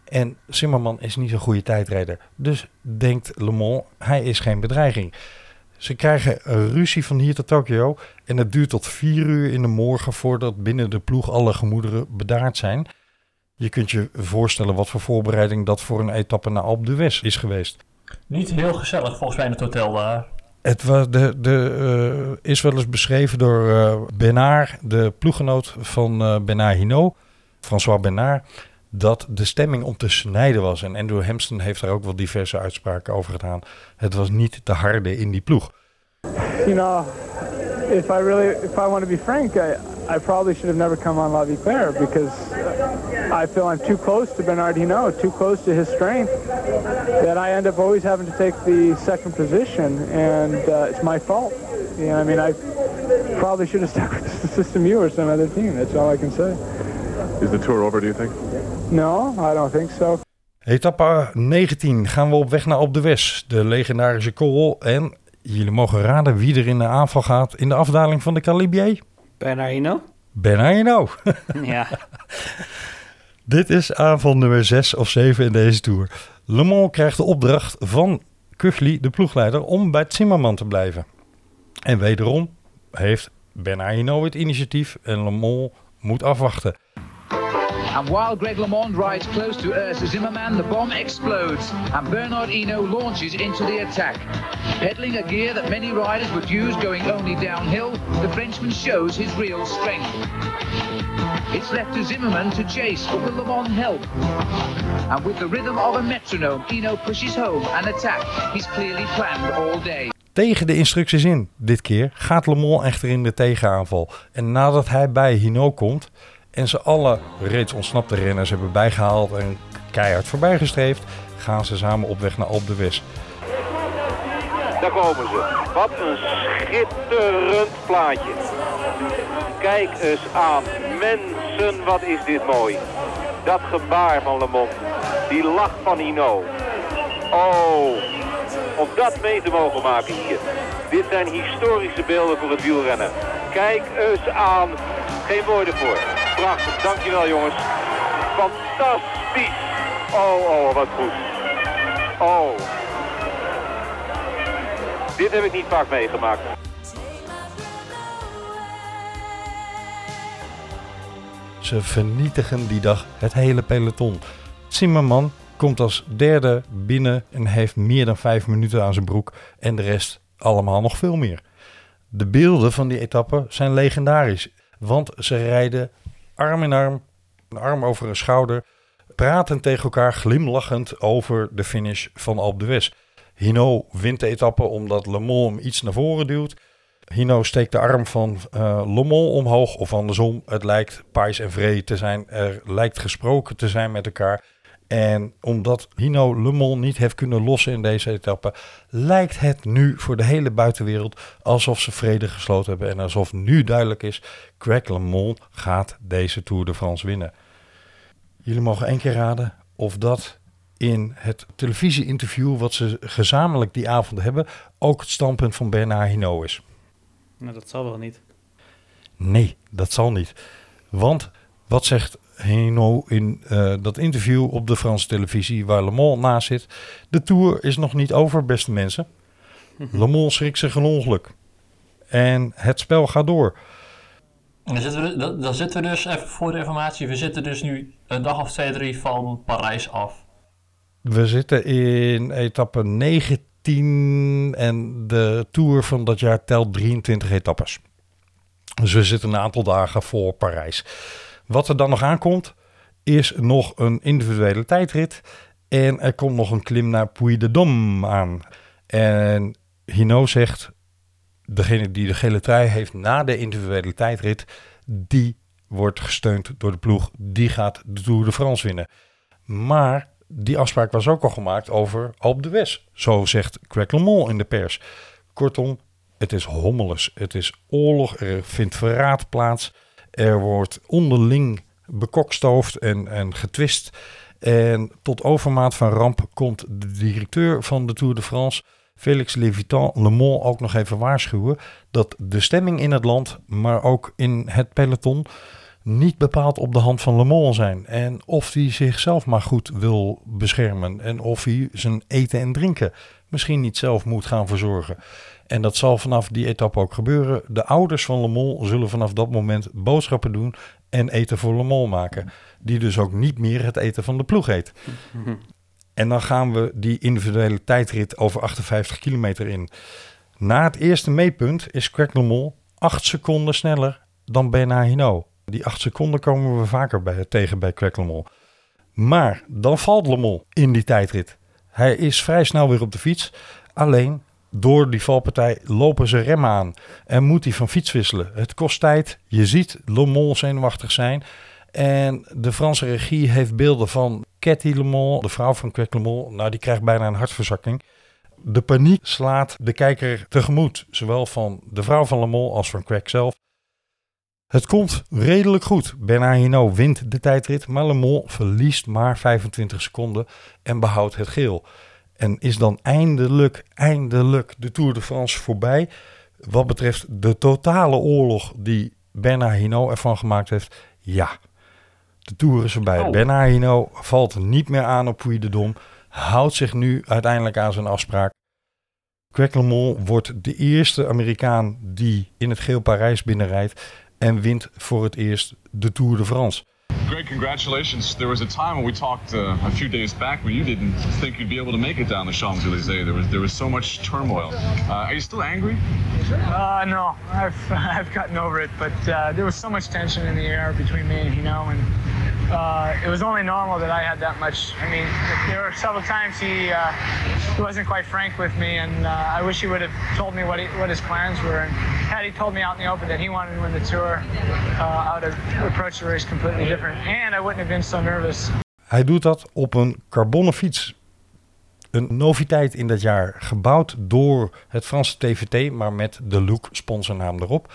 En Zimmerman is niet zo'n goede tijdrijder. Dus denkt Le Mans, hij is geen bedreiging. Ze krijgen ruzie van hier tot Tokio. En het duurt tot vier uur in de morgen voordat binnen de ploeg alle gemoederen bedaard zijn. Je kunt je voorstellen wat voor voorbereiding dat voor een etappe naar Alpe d'Huez is geweest. Niet heel gezellig volgens mij in het hotel daar. Het was de, de, uh, is wel eens beschreven door uh, de ploeggenoot van uh, Bernard Hinault, François Bernard, dat de stemming om te snijden was. En Andrew Hampton heeft daar ook wel diverse uitspraken over gedaan. Het was niet de harde in die ploeg. You know, if I really, if I want to be frank, I, I probably should have never come on La Viclaire because I feel I'm too close to Bernard Hinault, too close to his strength, that I end up always having to take the second position, and uh, it's my fault. You know, I mean, I probably should have [LAUGHS] stuck with the System U or some other team. That's all I can say. Is the tour over, do you think? No, I don't think so. Etappe 19 gaan we op weg naar Op de West, de legendarische korrel. En jullie mogen raden wie er in de aanval gaat in de afdaling van de Calibier. Bernard Hinault? Bernard Hinault. ja. [LAUGHS] Dit is aanval nummer 6 of 7 in deze Tour. Le Mans krijgt de opdracht van Kugli, de ploegleider, om bij Zimmerman te blijven. En wederom heeft Bernard Hinault het initiatief en Le Mans moet afwachten. And while Greg LeMond rides close to Ursa Zimmerman, the bomb explodes and Bernard Hinault launches into the attack. Peddling a gear that many riders would use going only downhill, the Frenchman shows his real strength. It's left to Zimmerman to chase, but will Le Mans help? And with the rhythm of a metronome, Eno pushes home and attack. He's clearly planned all day. Tegen de instructies in. Dit keer gaat Le Mans echter in de tegenaanval. En nadat hij bij Hinault komt en ze alle reeds ontsnapte renners hebben bijgehaald en keihard voorbijgestreefd, gaan ze samen op weg naar Alpe d'Huez. Daar komen ze. Wat een schitterend plaatje. Kijk eens aan. Mensen, wat is dit mooi. Dat gebaar van Le Mans. Die lach van Hino. Oh, om dat mee te mogen maken hier. Dit zijn historische beelden voor het wielrennen. Kijk eens aan. Geen woorden voor. Prachtig, dankjewel jongens. Fantastisch. Oh, oh, wat goed. Oh. Dit heb ik niet vaak meegemaakt. Ze vernietigen die dag het hele peloton. Zimmerman komt als derde binnen en heeft meer dan vijf minuten aan zijn broek. En de rest allemaal nog veel meer. De beelden van die etappe zijn legendarisch. Want ze rijden arm in arm, een arm over een schouder. Praten tegen elkaar glimlachend over de finish van Alpe d'Huez. Hino wint de etappe omdat Le Mans hem iets naar voren duwt. Hino steekt de arm van uh, Mans omhoog of andersom. Het lijkt Pais en Vree te zijn. Er lijkt gesproken te zijn met elkaar. En omdat Hino Mans niet heeft kunnen lossen in deze etappe, lijkt het nu voor de hele buitenwereld alsof ze vrede gesloten hebben. En alsof nu duidelijk is, Greg gaat deze Tour de France winnen. Jullie mogen één keer raden of dat in het televisie-interview wat ze gezamenlijk die avond hebben ook het standpunt van Bernard Hinault is. Nou, dat zal wel niet. Nee, dat zal niet. Want wat zegt Hinault in uh, dat interview op de Franse televisie waar Le Mans naast zit? De Tour is nog niet over, beste mensen. Le Mans schrikt zich een ongeluk. En het spel gaat door. Dan zitten, we, dan, dan zitten we dus, even voor de informatie, we zitten dus nu een dag of twee, drie van Parijs af. We zitten in etappe 19 en de Tour van dat jaar telt 23 etappes. Dus we zitten een aantal dagen voor Parijs. Wat er dan nog aankomt, is nog een individuele tijdrit. En er komt nog een klim naar Puy de Dôme aan. En Hino zegt, degene die de gele trui heeft na de individuele tijdrit, die wordt gesteund door de ploeg. Die gaat de Tour de France winnen. Maar die afspraak was ook al gemaakt over Alpe de West. Zo zegt Craig in de pers. Kortom, het is hommeles. Het is oorlog. Er vindt verraad plaats. Er wordt onderling bekokstoofd en, en getwist. En tot overmaat van ramp komt de directeur van de Tour de France, Felix Levitan, Le ook nog even waarschuwen dat de stemming in het land, maar ook in het peloton, niet bepaald op de hand van Le Mans zijn. En of hij zichzelf maar goed wil beschermen en of hij zijn eten en drinken misschien niet zelf moet gaan verzorgen. En dat zal vanaf die etappe ook gebeuren. De ouders van Le Mans zullen vanaf dat moment boodschappen doen en eten voor Le Mans maken. Die dus ook niet meer het eten van de ploeg eet. [LAUGHS] En dan gaan we die individuele tijdrit over 58 kilometer in. Na het eerste meetpunt is Craig Le Mans 8 seconden sneller dan Bernard Hinault. Die 8 seconden komen we vaker bij, tegen bij Craig Le Mans. Maar dan valt Le Mans in die tijdrit. Hij is vrij snel weer op de fiets. Alleen door die valpartij lopen ze remmen aan en moet hij van fiets wisselen. Het kost tijd. Je ziet Le Mans zenuwachtig zijn. En de Franse regie heeft beelden van Cathy Le Mans, de vrouw van Craig. Nou, die krijgt bijna een hartverzakking. De paniek slaat de kijker tegemoet, zowel van de vrouw van Le Mans als van Craig zelf. Het komt redelijk goed. Bernard Hinault wint de tijdrit, maar Le Mans verliest maar 25 seconden en behoudt het geel. En is dan eindelijk, eindelijk de Tour de France voorbij. Wat betreft de totale oorlog die Bernard Hinault ervan gemaakt heeft. Ja, de Tour is voorbij. Oh. Bernard Hinault valt niet meer aan op Puy de Dom. Houdt zich nu uiteindelijk aan zijn afspraak. Craig LeMond wordt de eerste Amerikaan die in het geel Parijs binnenrijdt. En wint voor het eerst de Tour de France. Greg, congratulations. There was a time when we talked uh, a few days back when you didn't think you'd be able to make it down the Champs Elysees. There was there was so much turmoil. Uh, are you still angry? Uh, no, I've [LAUGHS] I've gotten over it. But uh, there was so much tension in the air between me and Hino, and uh, it was only normal that I had that much. I mean, there were several times he uh, he wasn't quite frank with me, and uh, I wish he would have told me what he, what his plans were. And had he told me out in the open that he wanted to win the tour, uh, I would have approached the race completely different, and I wouldn't have been so nervous. Hij doet dat op een carbonnen fiets. Een noviteit in dat jaar, gebouwd door het Franse TVT, maar met de Look sponsornaam erop.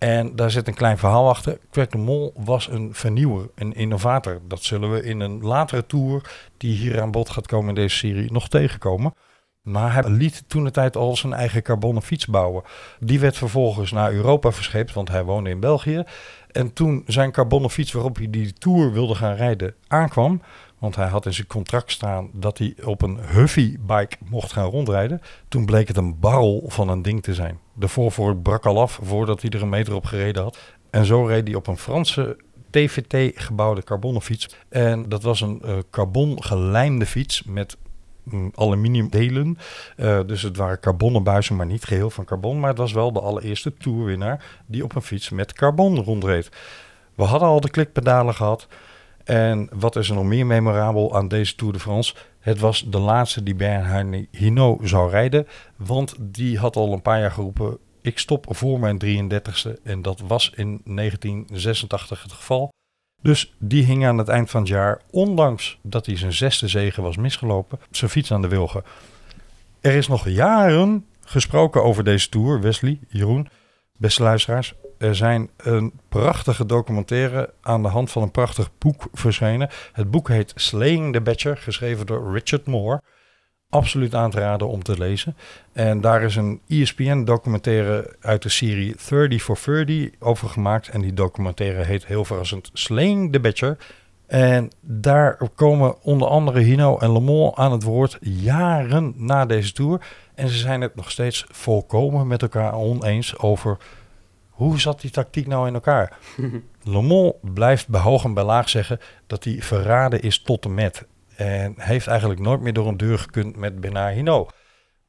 En daar zit een klein verhaal achter. Craig de Mol was een vernieuwer, een innovator. Dat zullen we in een latere tour, die hier aan bod gaat komen in deze serie, nog tegenkomen. Maar hij liet toen de tijd al zijn eigen carbonnen fiets bouwen. Die werd vervolgens naar Europa verscheept, want hij woonde in België. En toen zijn carbonnen fiets waarop hij die tour wilde gaan rijden aankwam, want hij had in zijn contract staan dat hij op een Huffy-bike mocht gaan rondrijden. Toen bleek het een barrel van een ding te zijn. De voorvork brak al af voordat hij er een meter op gereden had. En zo reed hij op een Franse TVT gebouwde carbonnen fiets. En dat was een uh, carbon gelijmde fiets met mm, aluminiumdelen. Uh, dus het waren carbonnen buizen, maar niet geheel van carbon. Maar het was wel de allereerste toerwinnaar die op een fiets met carbon rondreed. We hadden al de klikpedalen gehad. En wat is er nog meer memorabel aan deze Tour de France? Het was de laatste die Bernard Hinault zou rijden. Want die had al een paar jaar geroepen: ik stop voor mijn 33ste. En dat was in 1986 het geval. Dus die hing aan het eind van het jaar, ondanks dat hij zijn zesde zegen was misgelopen, zijn fiets aan de wilgen. Er is nog jaren gesproken over deze Tour, Wesley, Jeroen, beste luisteraars. Er zijn een prachtige documentaire aan de hand van een prachtig boek verschenen. Het boek heet Slaying the Badger, geschreven door Richard Moore. Absoluut aan te raden om te lezen. En daar is een ESPN-documentaire uit de serie 30 for 30 over gemaakt. En die documentaire heet heel verrassend Slaying the Badger. En daar komen onder andere Hino en Le Mans aan het woord jaren na deze tour. En ze zijn het nog steeds volkomen met elkaar oneens over hoe zat die tactiek nou in elkaar. [LAUGHS] Le Mans blijft bij hoog en bij laag zeggen dat hij verraden is tot en met. En heeft eigenlijk nooit meer door een deur gekund met Bernard Hinault.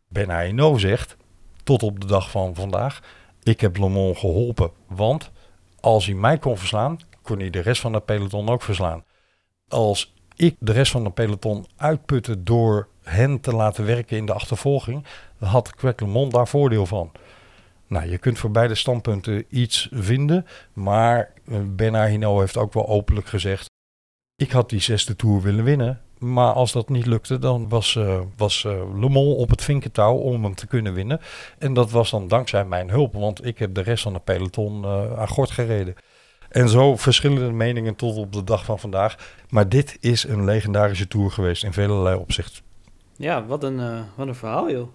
Bernard Hinault zegt, tot op de dag van vandaag, ik heb Le Mans geholpen. Want als hij mij kon verslaan, kon hij de rest van het peloton ook verslaan. Als ik de rest van het peloton uitputte door hen te laten werken in de achtervolging, had Greg LeMond daar voordeel van. Nou, je kunt voor beide standpunten iets vinden, maar eh, Bernard Hinault heeft ook wel openlijk gezegd, ik had die zesde Tour willen winnen, maar als dat niet lukte, dan was, uh, was uh, Le Mans op het vinkentouw om hem te kunnen winnen. En dat was dan dankzij mijn hulp, want ik heb de rest van het peloton uh, aan gort gereden. En zo verschillende meningen tot op de dag van vandaag. Maar dit is een legendarische tour geweest in velelei opzichten. Ja, wat een, wat een verhaal, joh.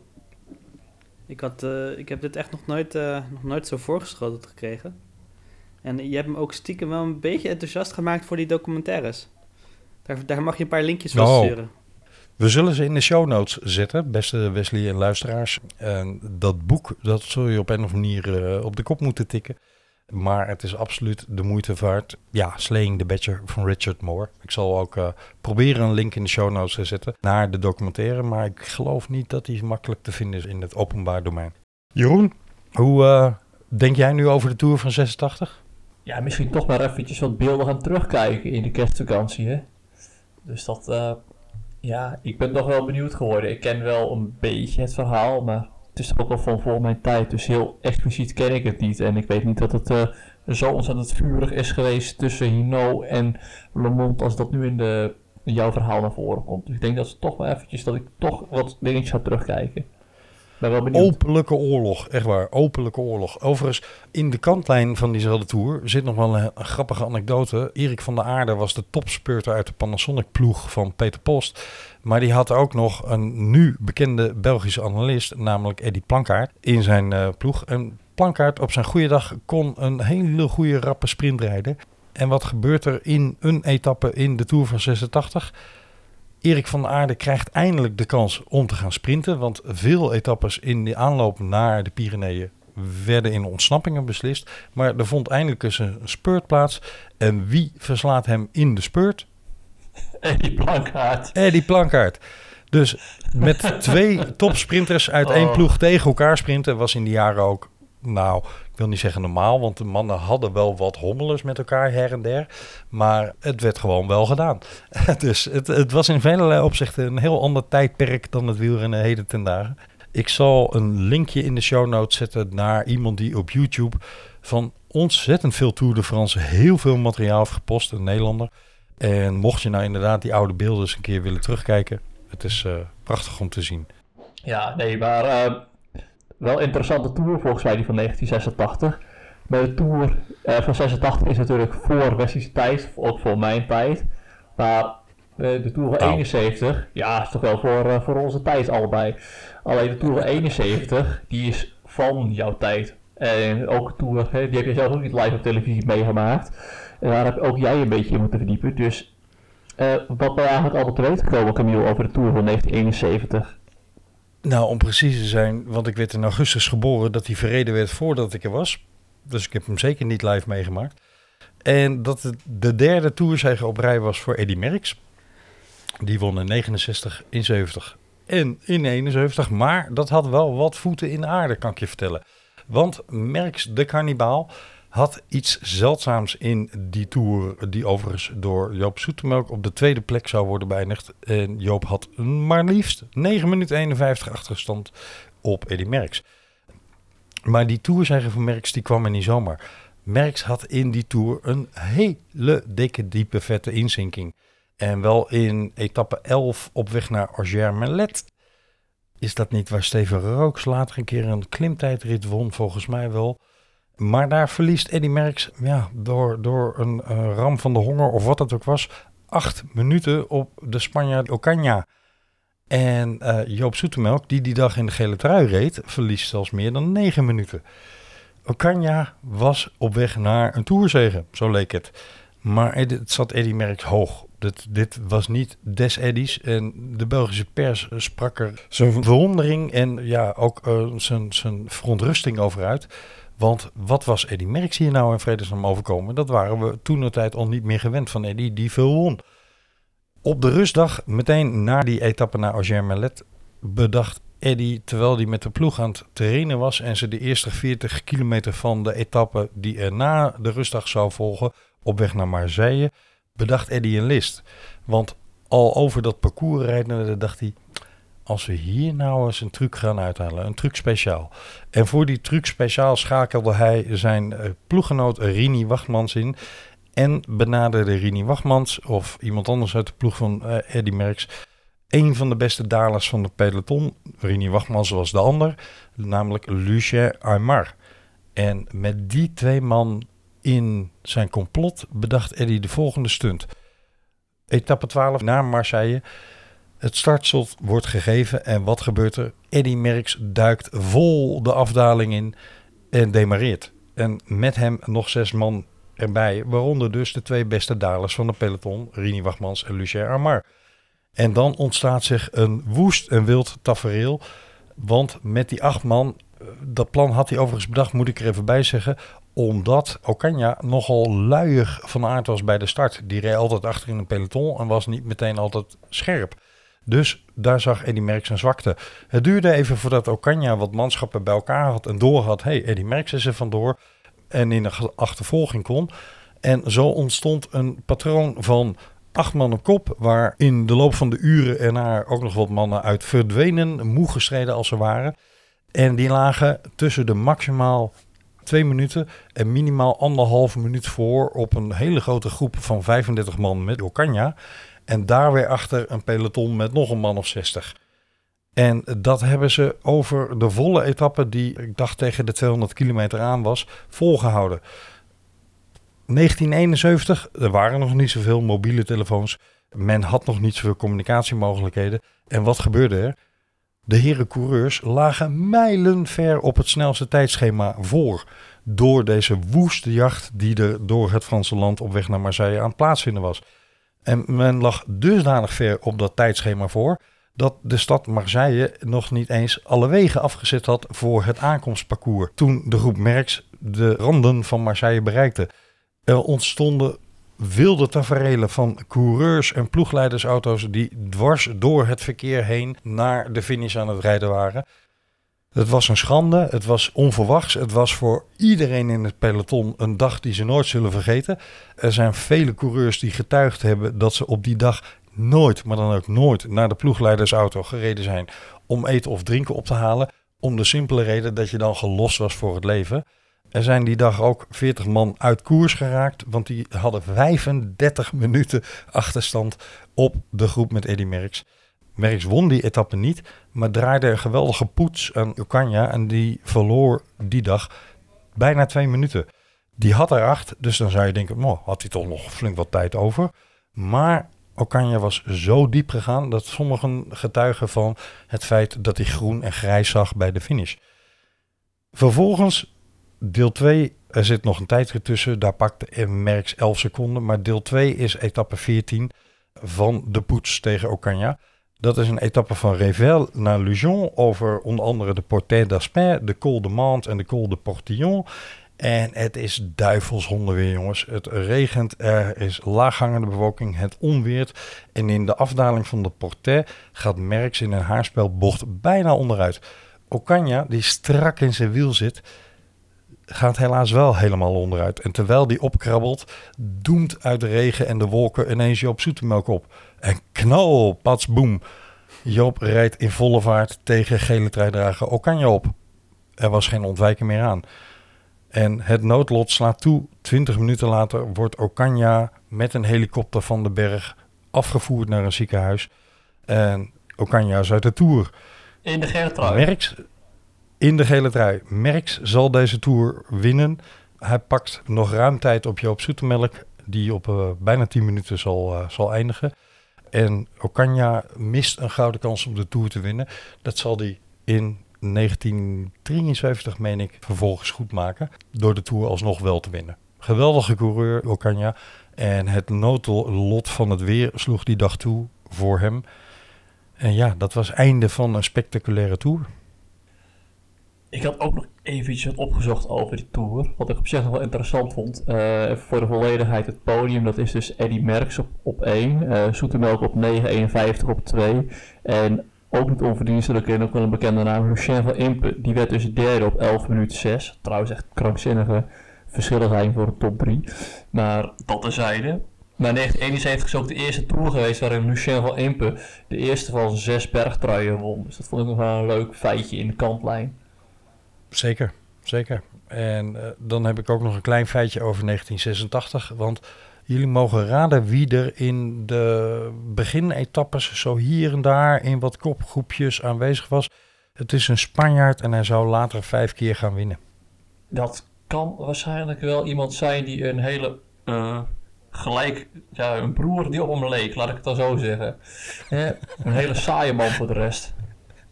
Ik, had, uh, ik heb dit echt nog nooit, uh, nog nooit zo voorgeschoten gekregen. En je hebt me ook stiekem wel een beetje enthousiast gemaakt voor die documentaires. Daar, daar mag je een paar linkjes van oh. sturen. We zullen ze in de show notes zetten, beste Wesley en luisteraars. En dat boek, dat zul je op een of andere manier op de kop moeten tikken. Maar het is absoluut de moeite waard. Ja, Slaying the Badger van Richard Moore. Ik zal ook uh, proberen een link in de show notes te zetten naar de documentaire. Maar ik geloof niet dat die makkelijk te vinden is in het openbaar domein. Jeroen, hoe uh, denk jij nu over de Tour van 86? Ja, misschien toch maar eventjes wat beelden gaan terugkijken in de kerstvakantie. Hè? Dus dat, uh, ja, ik ben toch wel benieuwd geworden. Ik ken wel een beetje het verhaal, maar het is ook al van voor mijn tijd, dus heel expliciet ken ik het niet. En ik weet niet dat het uh, zo ontzettend vurig is geweest tussen Hino en Le Monde als dat nu in, de, jouw verhaal naar voren komt. Dus ik denk dat het toch wel eventjes, dat ik toch wat dingetjes ga terugkijken. Openlijke oorlog, echt waar, openlijke oorlog. Overigens, in de kantlijn van diezelfde tour zit nog wel een, grappige anekdote. Erik van der Aarde was de topspurter uit de Panasonic ploeg van Peter Post. Maar die had ook nog een nu bekende Belgische analist, namelijk Eddie Plankaart, in zijn uh, ploeg. En Plankaart op zijn goede dag kon een hele goede rappe sprint rijden. En wat gebeurt er in een etappe in de Tour van 86? Erik van der Aarde krijgt eindelijk de kans om te gaan sprinten. Want veel etappes in de aanloop naar de Pyreneeën werden in ontsnappingen beslist. Maar er vond eindelijk eens een spurt plaats. En wie verslaat hem in de spurt? Eddie Plankaart. Eddie Plankaart. Dus met twee topsprinters uit één Oh. ploeg tegen elkaar sprinten was in die jaren ook, nou, ik wil niet zeggen normaal, want de mannen hadden wel wat hommelers met elkaar her en der. Maar het werd gewoon wel gedaan. [LAUGHS] dus het, het was in vele opzichten een heel ander tijdperk dan het wielrennen heden ten dagen. Ik zal een linkje in de show notes zetten naar iemand die op YouTube van ontzettend veel Tour de France heel veel materiaal heeft gepost, een Nederlander. En mocht je nou inderdaad die oude beelden eens een keer willen terugkijken, het is uh, prachtig om te zien. Ja, nee, maar uh, wel interessante tour volgens mij die van 1986. Maar de tour uh, van 86 is natuurlijk voor Wesley's tijd, ook voor mijn tijd. Maar uh, de tour van nou. 71, ja, is toch wel voor, uh, voor onze tijd allebei. Alleen de tour van 71, die is van jouw tijd. En ook de tour, hè, die heb je zelf ook niet live op televisie meegemaakt. En daar heb ook jij een beetje in moeten verdiepen. Dus uh, wat ben je eigenlijk allemaal te weten gekomen, Camille, over de Tour van 1971? Nou, om precies te zijn, want ik werd in augustus geboren dat hij verreden werd voordat ik er was. Dus ik heb hem zeker niet live meegemaakt. En dat de derde toerzege op rij was voor Eddy Merckx. Die won in 69, in 70 en in 71. Maar dat had wel wat voeten in de aarde, kan ik je vertellen. Want Merckx, de kannibaal, had iets zeldzaams in die tour, die overigens door Joop Zoetemelk op de tweede plek zou worden beëindigd. En Joop had maar liefst 9 minuten 51 achterstand op Eddy Merckx. Maar die tourzege van Merckx die kwam er niet zomaar. Merckx had in die tour een hele dikke, diepe, vette inzinking. En wel in etappe 11 op weg naar Argers-Merlet. Is dat niet waar Steven Rooks later een keer een klimtijdrit won? Volgens mij wel. Maar daar verliest Eddy Merckx ja, door, door een eh, ram van de honger of wat het ook was, acht minuten op de Spanjaard Ocaña. En eh, Joop Zoetemelk, die die dag in de gele trui reed, verliest zelfs meer dan negen minuten. Ocaña was op weg naar een toerzegen, zo leek het. Maar het zat Eddy Merckx hoog. Dit, dit was niet des Eddies. En de Belgische pers sprak er zijn verwondering en ja, ook zijn, zijn verontrusting over uit. Want wat was Eddy Merckx hier nou in vredesnaam overkomen? Dat waren we toen de tijd al niet meer gewend van Eddy, die veel won. Op de rustdag, meteen na die etappe naar Auger-Merlet, bedacht Eddy, terwijl hij met de ploeg aan het trainen was en ze de eerste 40 kilometer van de etappe die er na de rustdag zou volgen, op weg naar Marseille, bedacht Eddy een list. Want al over dat parcours rijdende dacht hij, als we hier nou eens een truc gaan uithalen, een truc speciaal. En voor die truc speciaal schakelde hij zijn uh, ploeggenoot Rini Wachtmans in en benaderde Rini Wachtmans of iemand anders uit de ploeg van uh, Eddy Merckx. Een van de beste dalers van de peloton, Rini Wachtmans was de ander, namelijk Lucien Aymar. En met die twee man in zijn complot bedacht Eddy de volgende stunt. Etappe 12 naar Marseille. Het startslot wordt gegeven en wat gebeurt er? Eddy Merckx duikt vol de afdaling in en demareert. En met hem nog zes man erbij, waaronder dus de twee beste dalers van de peloton, Rini Wachmans en Lucien Armar. En dan ontstaat zich een woest en wild tafereel, want met die acht man, eh, dat plan had hij overigens bedacht, moet ik er even bij zeggen, omdat Ocaña nogal luiig van aard was bij de start. Die reed altijd achter in een peloton en was niet meteen altijd scherp. Dus daar zag Eddy Merckx zijn zwakte. Het duurde even voordat Ocaña wat manschappen bij elkaar had en door had. hey, Eddy Merckx is er vandoor en in de achtervolging kon. En zo ontstond een patroon van acht man op kop, waar in de loop van de uren erna ook nog wat mannen uit verdwenen, moe gestreden als ze waren. En die lagen tussen de maximaal twee minuten en minimaal anderhalve minuut voor op een hele grote groep van 35 man met Ocaña. En daar weer achter een peloton met nog een man of 60. En dat hebben ze over de volle etappe, die ik dacht tegen de 200 kilometer aan was, volgehouden. 1971, er waren nog niet zoveel mobiele telefoons. Men had nog niet zoveel communicatiemogelijkheden. En wat gebeurde er? De heren coureurs lagen mijlenver op het snelste tijdschema voor. Door deze woeste jacht die er door het Franse land op weg naar Marseille aan het plaatsvinden was. En men lag dusdanig ver op dat tijdschema voor dat de stad Marseille nog niet eens alle wegen afgezet had voor het aankomstparcours. Toen de groep Merckx de randen van Marseille bereikte. Er ontstonden wilde taferelen van coureurs en ploegleidersauto's die dwars door het verkeer heen naar de finish aan het rijden waren. Het was een schande, het was onverwachts, het was voor iedereen in het peloton een dag die ze nooit zullen vergeten. Er zijn vele coureurs die getuigd hebben dat ze op die dag nooit, maar dan ook nooit, naar de ploegleidersauto gereden zijn om eten of drinken op te halen. Om de simpele reden dat je dan gelost was voor het leven. Er zijn die dag ook 40 man uit koers geraakt, want die hadden 35 minuten achterstand op de groep met Eddy Merckx. Merckx won die etappe niet, maar draaide een geweldige poets aan Ocaña en die verloor die dag bijna twee minuten. Die had er acht, dus dan zou je denken, oh, had hij toch nog flink wat tijd over. Maar Ocaña was zo diep gegaan dat sommigen getuigen van het feit dat hij groen en grijs zag bij de finish. Vervolgens deel 2, er zit nog een tijdje tussen, daar pakte Merckx 11 seconden. Maar deel 2 is etappe 14 van de poets tegen Ocaña. Dat is een etappe van Revel naar Lujon over onder andere de Portet d'Aspin, de Col de Mante en de Col de Portillon. En het is duivelshonden weer, jongens. Het regent, er is laaghangende bewolking, het onweert. En in de afdaling van de Portet gaat Merckx in een haarspelbocht bijna onderuit. Ocaña, die strak in zijn wiel zit, gaat helaas wel helemaal onderuit. En terwijl die opkrabbelt, doemt uit de regen en de wolken ineens Joop Zoetemelk op. En knal, pats, boem. Joop rijdt in volle vaart tegen gele truidrager Okanja op. Er was geen ontwijken meer aan. En het noodlot slaat toe. Twintig minuten later wordt Okanja met een helikopter van de berg afgevoerd naar een ziekenhuis. En Okanja is uit de Tour. In de gele trui? In de gele trui. Merckx zal deze Tour winnen. Hij pakt nog ruim tijd op Joop Zoetemelk, die op uh, bijna 10 minuten zal, uh, zal eindigen. En Ocaña mist een gouden kans om de Tour te winnen. Dat zal hij in 1973, meen ik, vervolgens goed maken. Door de Tour alsnog wel te winnen. Geweldige coureur, Ocaña. En het noodlot van het weer sloeg die dag toe voor hem. En ja, dat was einde van een spectaculaire Tour. Ik had ook nog eventjes wat opgezocht over die Tour. Wat ik op zich nog wel interessant vond. Uh, voor de volledigheid het podium. Dat is dus Eddy Merckx op, op 1. Uh, Zoetemelk op 9,51 op 2. En ook niet onverdienstelijk en ook wel een bekende naam. Lucien van Impe. Die werd dus derde op 11 minuten 6. Trouwens echt krankzinnige verschillen zijn voor de top 3. Maar dat terzijde. Maar 1971 is ook de eerste tour geweest waarin Lucien van Impe de eerste van zes bergtruien won. Dus dat vond ik nog wel een leuk feitje in de kantlijn. Zeker, zeker. En uh, dan heb ik ook nog een klein feitje over 1986. Want jullie mogen raden wie er in de beginetappes zo hier en daar in wat kopgroepjes aanwezig was. Het is een Spanjaard en hij zou later vijf keer gaan winnen. Dat kan waarschijnlijk wel iemand zijn die een hele uh, gelijk, ja, een broer die op hem leek, laat ik het dan zo zeggen. Ja, een hele saaie man voor de rest.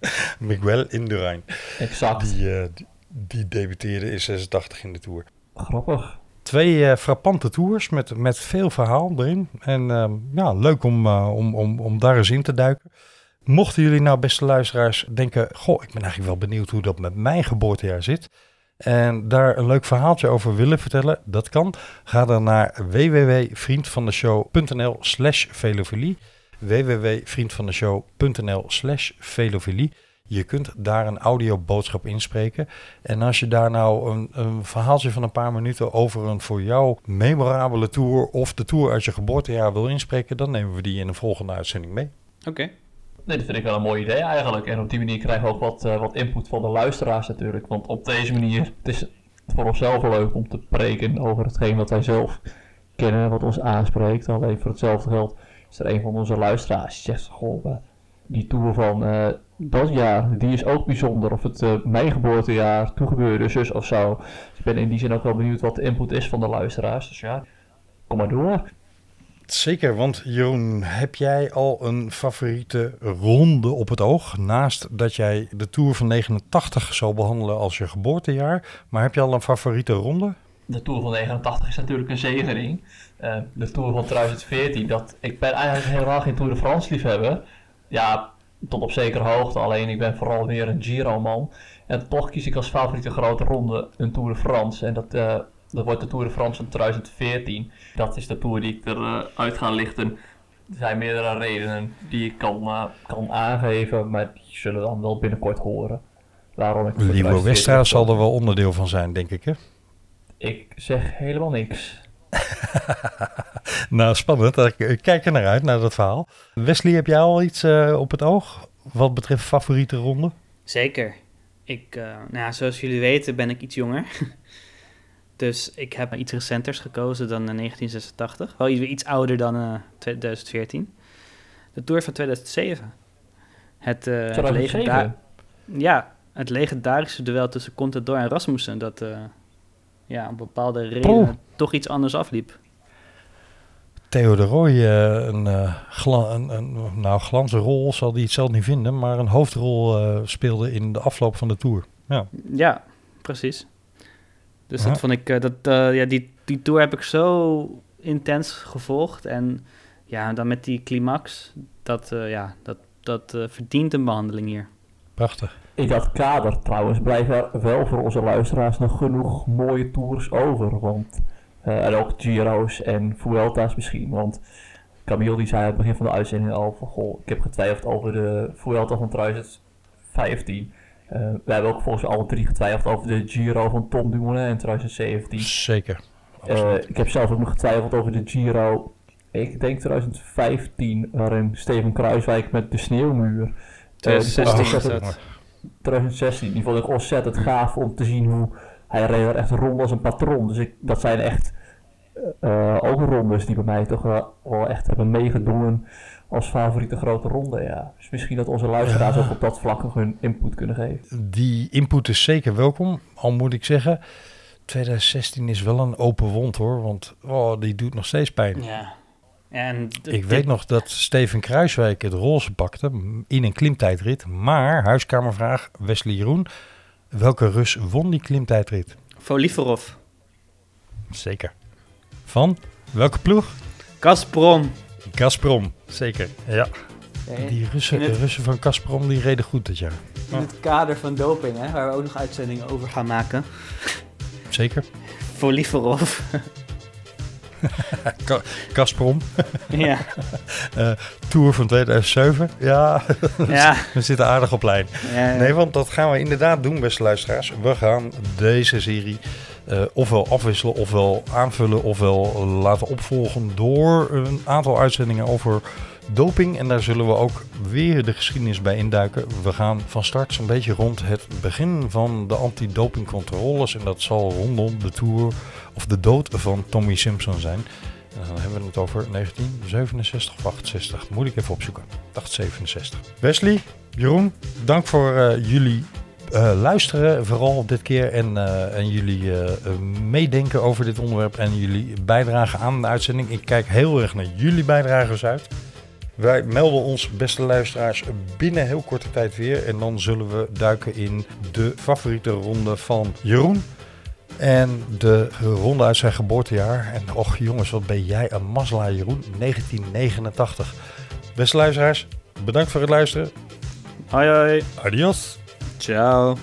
[LAUGHS] Miguel Indurain. Exact. Die, uh, die, die, debuteerde in 86 in de Tour. Grappig. Twee uh, frappante tours met, met veel verhaal erin. En uh, ja, leuk om, om, om, om daar eens in te duiken. Mochten jullie nou, beste luisteraars, denken... Goh, ik ben eigenlijk wel benieuwd hoe dat met mijn geboortejaar zit... En daar een leuk verhaaltje over willen vertellen, dat kan. Ga dan naar www.vriendvandeshow.nl slash velofilie. www.vriendvandeshow.nl slash velofilie. Je kunt daar een audioboodschap inspreken. En als je daar nou een, een, verhaaltje van een paar minuten over een voor jou memorabele tour of de tour uit je geboortejaar wil inspreken, dan nemen we die in een volgende uitzending mee. Oké. Okay. Nee, dat vind ik wel een mooi idee eigenlijk. En op die manier krijgen we ook wat, uh, wat input van de luisteraars natuurlijk. Want op deze manier, het is voor onszelf leuk om te preken over hetgeen wat wij zelf kennen, wat ons aanspreekt. Alleen voor hetzelfde geld is er een van onze luisteraars die zegt, goh, die tour van uh, dat jaar, die is ook bijzonder. Of het uh, mijn geboortejaar toegebeurde, zus of zo. Dus ik ben in die zin ook wel benieuwd wat de input is van de luisteraars. Dus ja, kom maar door. Zeker, want Jeroen, heb jij al een favoriete ronde op het oog? Naast dat jij de Tour van 89 zou behandelen als je geboortejaar. Maar heb je al een favoriete ronde? De Tour van 89 is natuurlijk een zegering. Uh, de Tour van 2014, dat, ik ben eigenlijk helemaal geen Tour de France liefhebber. Ja, tot op zekere hoogte, alleen ik ben vooral meer een Giro-man. En toch kies ik als favoriete grote ronde een Tour de France. En dat... Uh, dat wordt de Tour de France van 2014. Dat is de Tour die ik eruit uh, ga lichten. Er zijn meerdere redenen die ik kan, uh, kan aangeven, maar die zullen dan wel binnenkort horen. Waarom ik Lieve Westra zal er wel onderdeel van zijn, denk ik, hè? Ik zeg helemaal niks. [LAUGHS] nou, spannend. Ik kijk er naar uit, naar dat verhaal. Wesley, heb jij al iets uh, op het oog wat betreft favoriete ronde? Zeker. Ik, nou ja, zoals jullie weten ben ik iets jonger. [LAUGHS] Dus ik heb iets recenters gekozen dan 1986. Wel iets ouder dan uh, 2014. De Tour van 2007. Het, uh, het ja, het legendarische duel tussen Contador en Rasmussen. Dat uh, ja, om bepaalde redenen toch iets anders afliep. Theo de Roy een, een, een, nou, glanse rol zal hij het zelf niet vinden, maar een hoofdrol speelde in de afloop van de Tour. Ja, ja precies. Dus dat vond ik, dat, uh, ja, die, die tour heb ik zo intens gevolgd. En ja, dan met die climax, dat, uh, ja, dat, dat verdient een behandeling hier. Prachtig. In dat kader trouwens blijven er wel voor onze luisteraars nog genoeg mooie tours over. Want, en ook Giro's en Vuelta's misschien. Want Camille die zei aan het begin van de uitzending al van, goh, ik heb getwijfeld over de Vuelta van 2015. Uh, we hebben ook volgens mij alle drie getwijfeld over de Giro van Tom Dumoulin in 2017. Zeker. Uh, ik heb zelf ook nog getwijfeld over de Giro, ik denk 2015, waarin Steven Kruiswijk met de sneeuwmuur. 2016 uh, 2016, die vond ik ontzettend gaaf om te zien hoe hij reed er echt rond als een patroon. Dus ik, dat zijn echt eh ook rondes die bij mij toch wel, wel echt hebben meegedongen als favoriete grote ronde. Ja. Dus misschien dat onze luisteraars ook op dat vlak nog hun input kunnen geven. Die input is zeker welkom. Al moet ik zeggen, 2016 is wel een open wond hoor. Want oh, die doet nog steeds pijn. Ja. En Ik weet nog dat Steven Kruiswijk het roze pakte in een klimtijdrit. Maar, huiskamervraag, Wesley Jeroen. Welke Rus won die klimtijdrit? Volivorov. Zeker. Van welke ploeg? Gazprom. Gazprom, zeker. Ja. Die Russen, het- de Russen van Gazprom die reden goed dit jaar. In het kader van doping, hè, waar we ook nog uitzendingen over gaan maken. Zeker. Volivorov. [LAUGHS] Gazprom. [LAUGHS] Ja. [LAUGHS] Eh, Tour van 2007. Ja, Ja. we zitten aardig op lijn. Ja, ja. Nee, want dat gaan we inderdaad doen, beste luisteraars. We gaan deze serie eh, ofwel afwisselen, ofwel aanvullen, ofwel laten opvolgen door een aantal uitzendingen over doping. En daar zullen we ook weer de geschiedenis bij induiken. We gaan van start zo'n beetje rond het begin van de antidopingcontroles. En dat zal rondom de Tour of de dood van Tommy Simpson zijn. Dan hebben we het over 1967 of 68. Moet ik even opzoeken. 1967. Wesley, Jeroen, dank voor eh, jullie eh, luisteren. Vooral dit keer. En, eh, en jullie meedenken over dit onderwerp. En jullie bijdrage aan de uitzending. Ik kijk heel erg naar jullie bijdragers uit. Wij melden ons, beste luisteraars, binnen heel korte tijd weer. En dan zullen we duiken in de favoriete ronde van Jeroen. En de ronde uit zijn geboortejaar. En och jongens, wat ben jij een mazla Jeroen. 1989. Beste luisteraars, bedankt voor het luisteren. Hoi hoi. Adios. Ciao.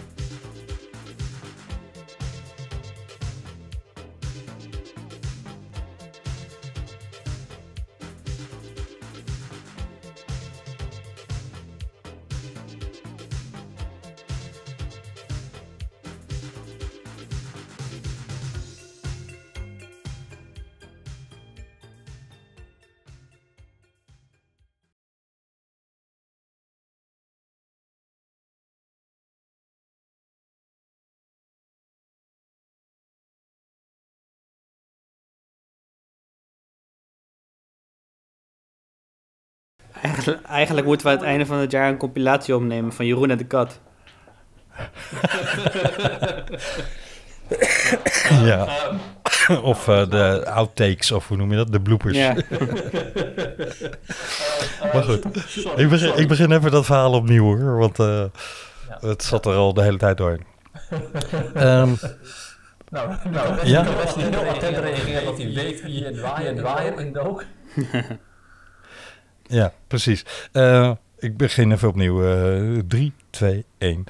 Eigenlijk, eigenlijk moeten we aan het einde van het jaar een compilatie opnemen van Jeroen en de Kat. [LAUGHS] Ja. Of eh, de outtakes, of hoe noem je dat? De bloopers. Ja. [LAUGHS] maar goed, ik begin, ik begin even dat verhaal opnieuw hoor, want eh, het zat er al de hele tijd doorheen. [LAUGHS] Ehm, Nou, nou Ja? als hij heel attent reageert dat hij weet wie je draaier, draaier in dook. Ja, precies. Eh, ik begin even opnieuw. 3, 2, 1.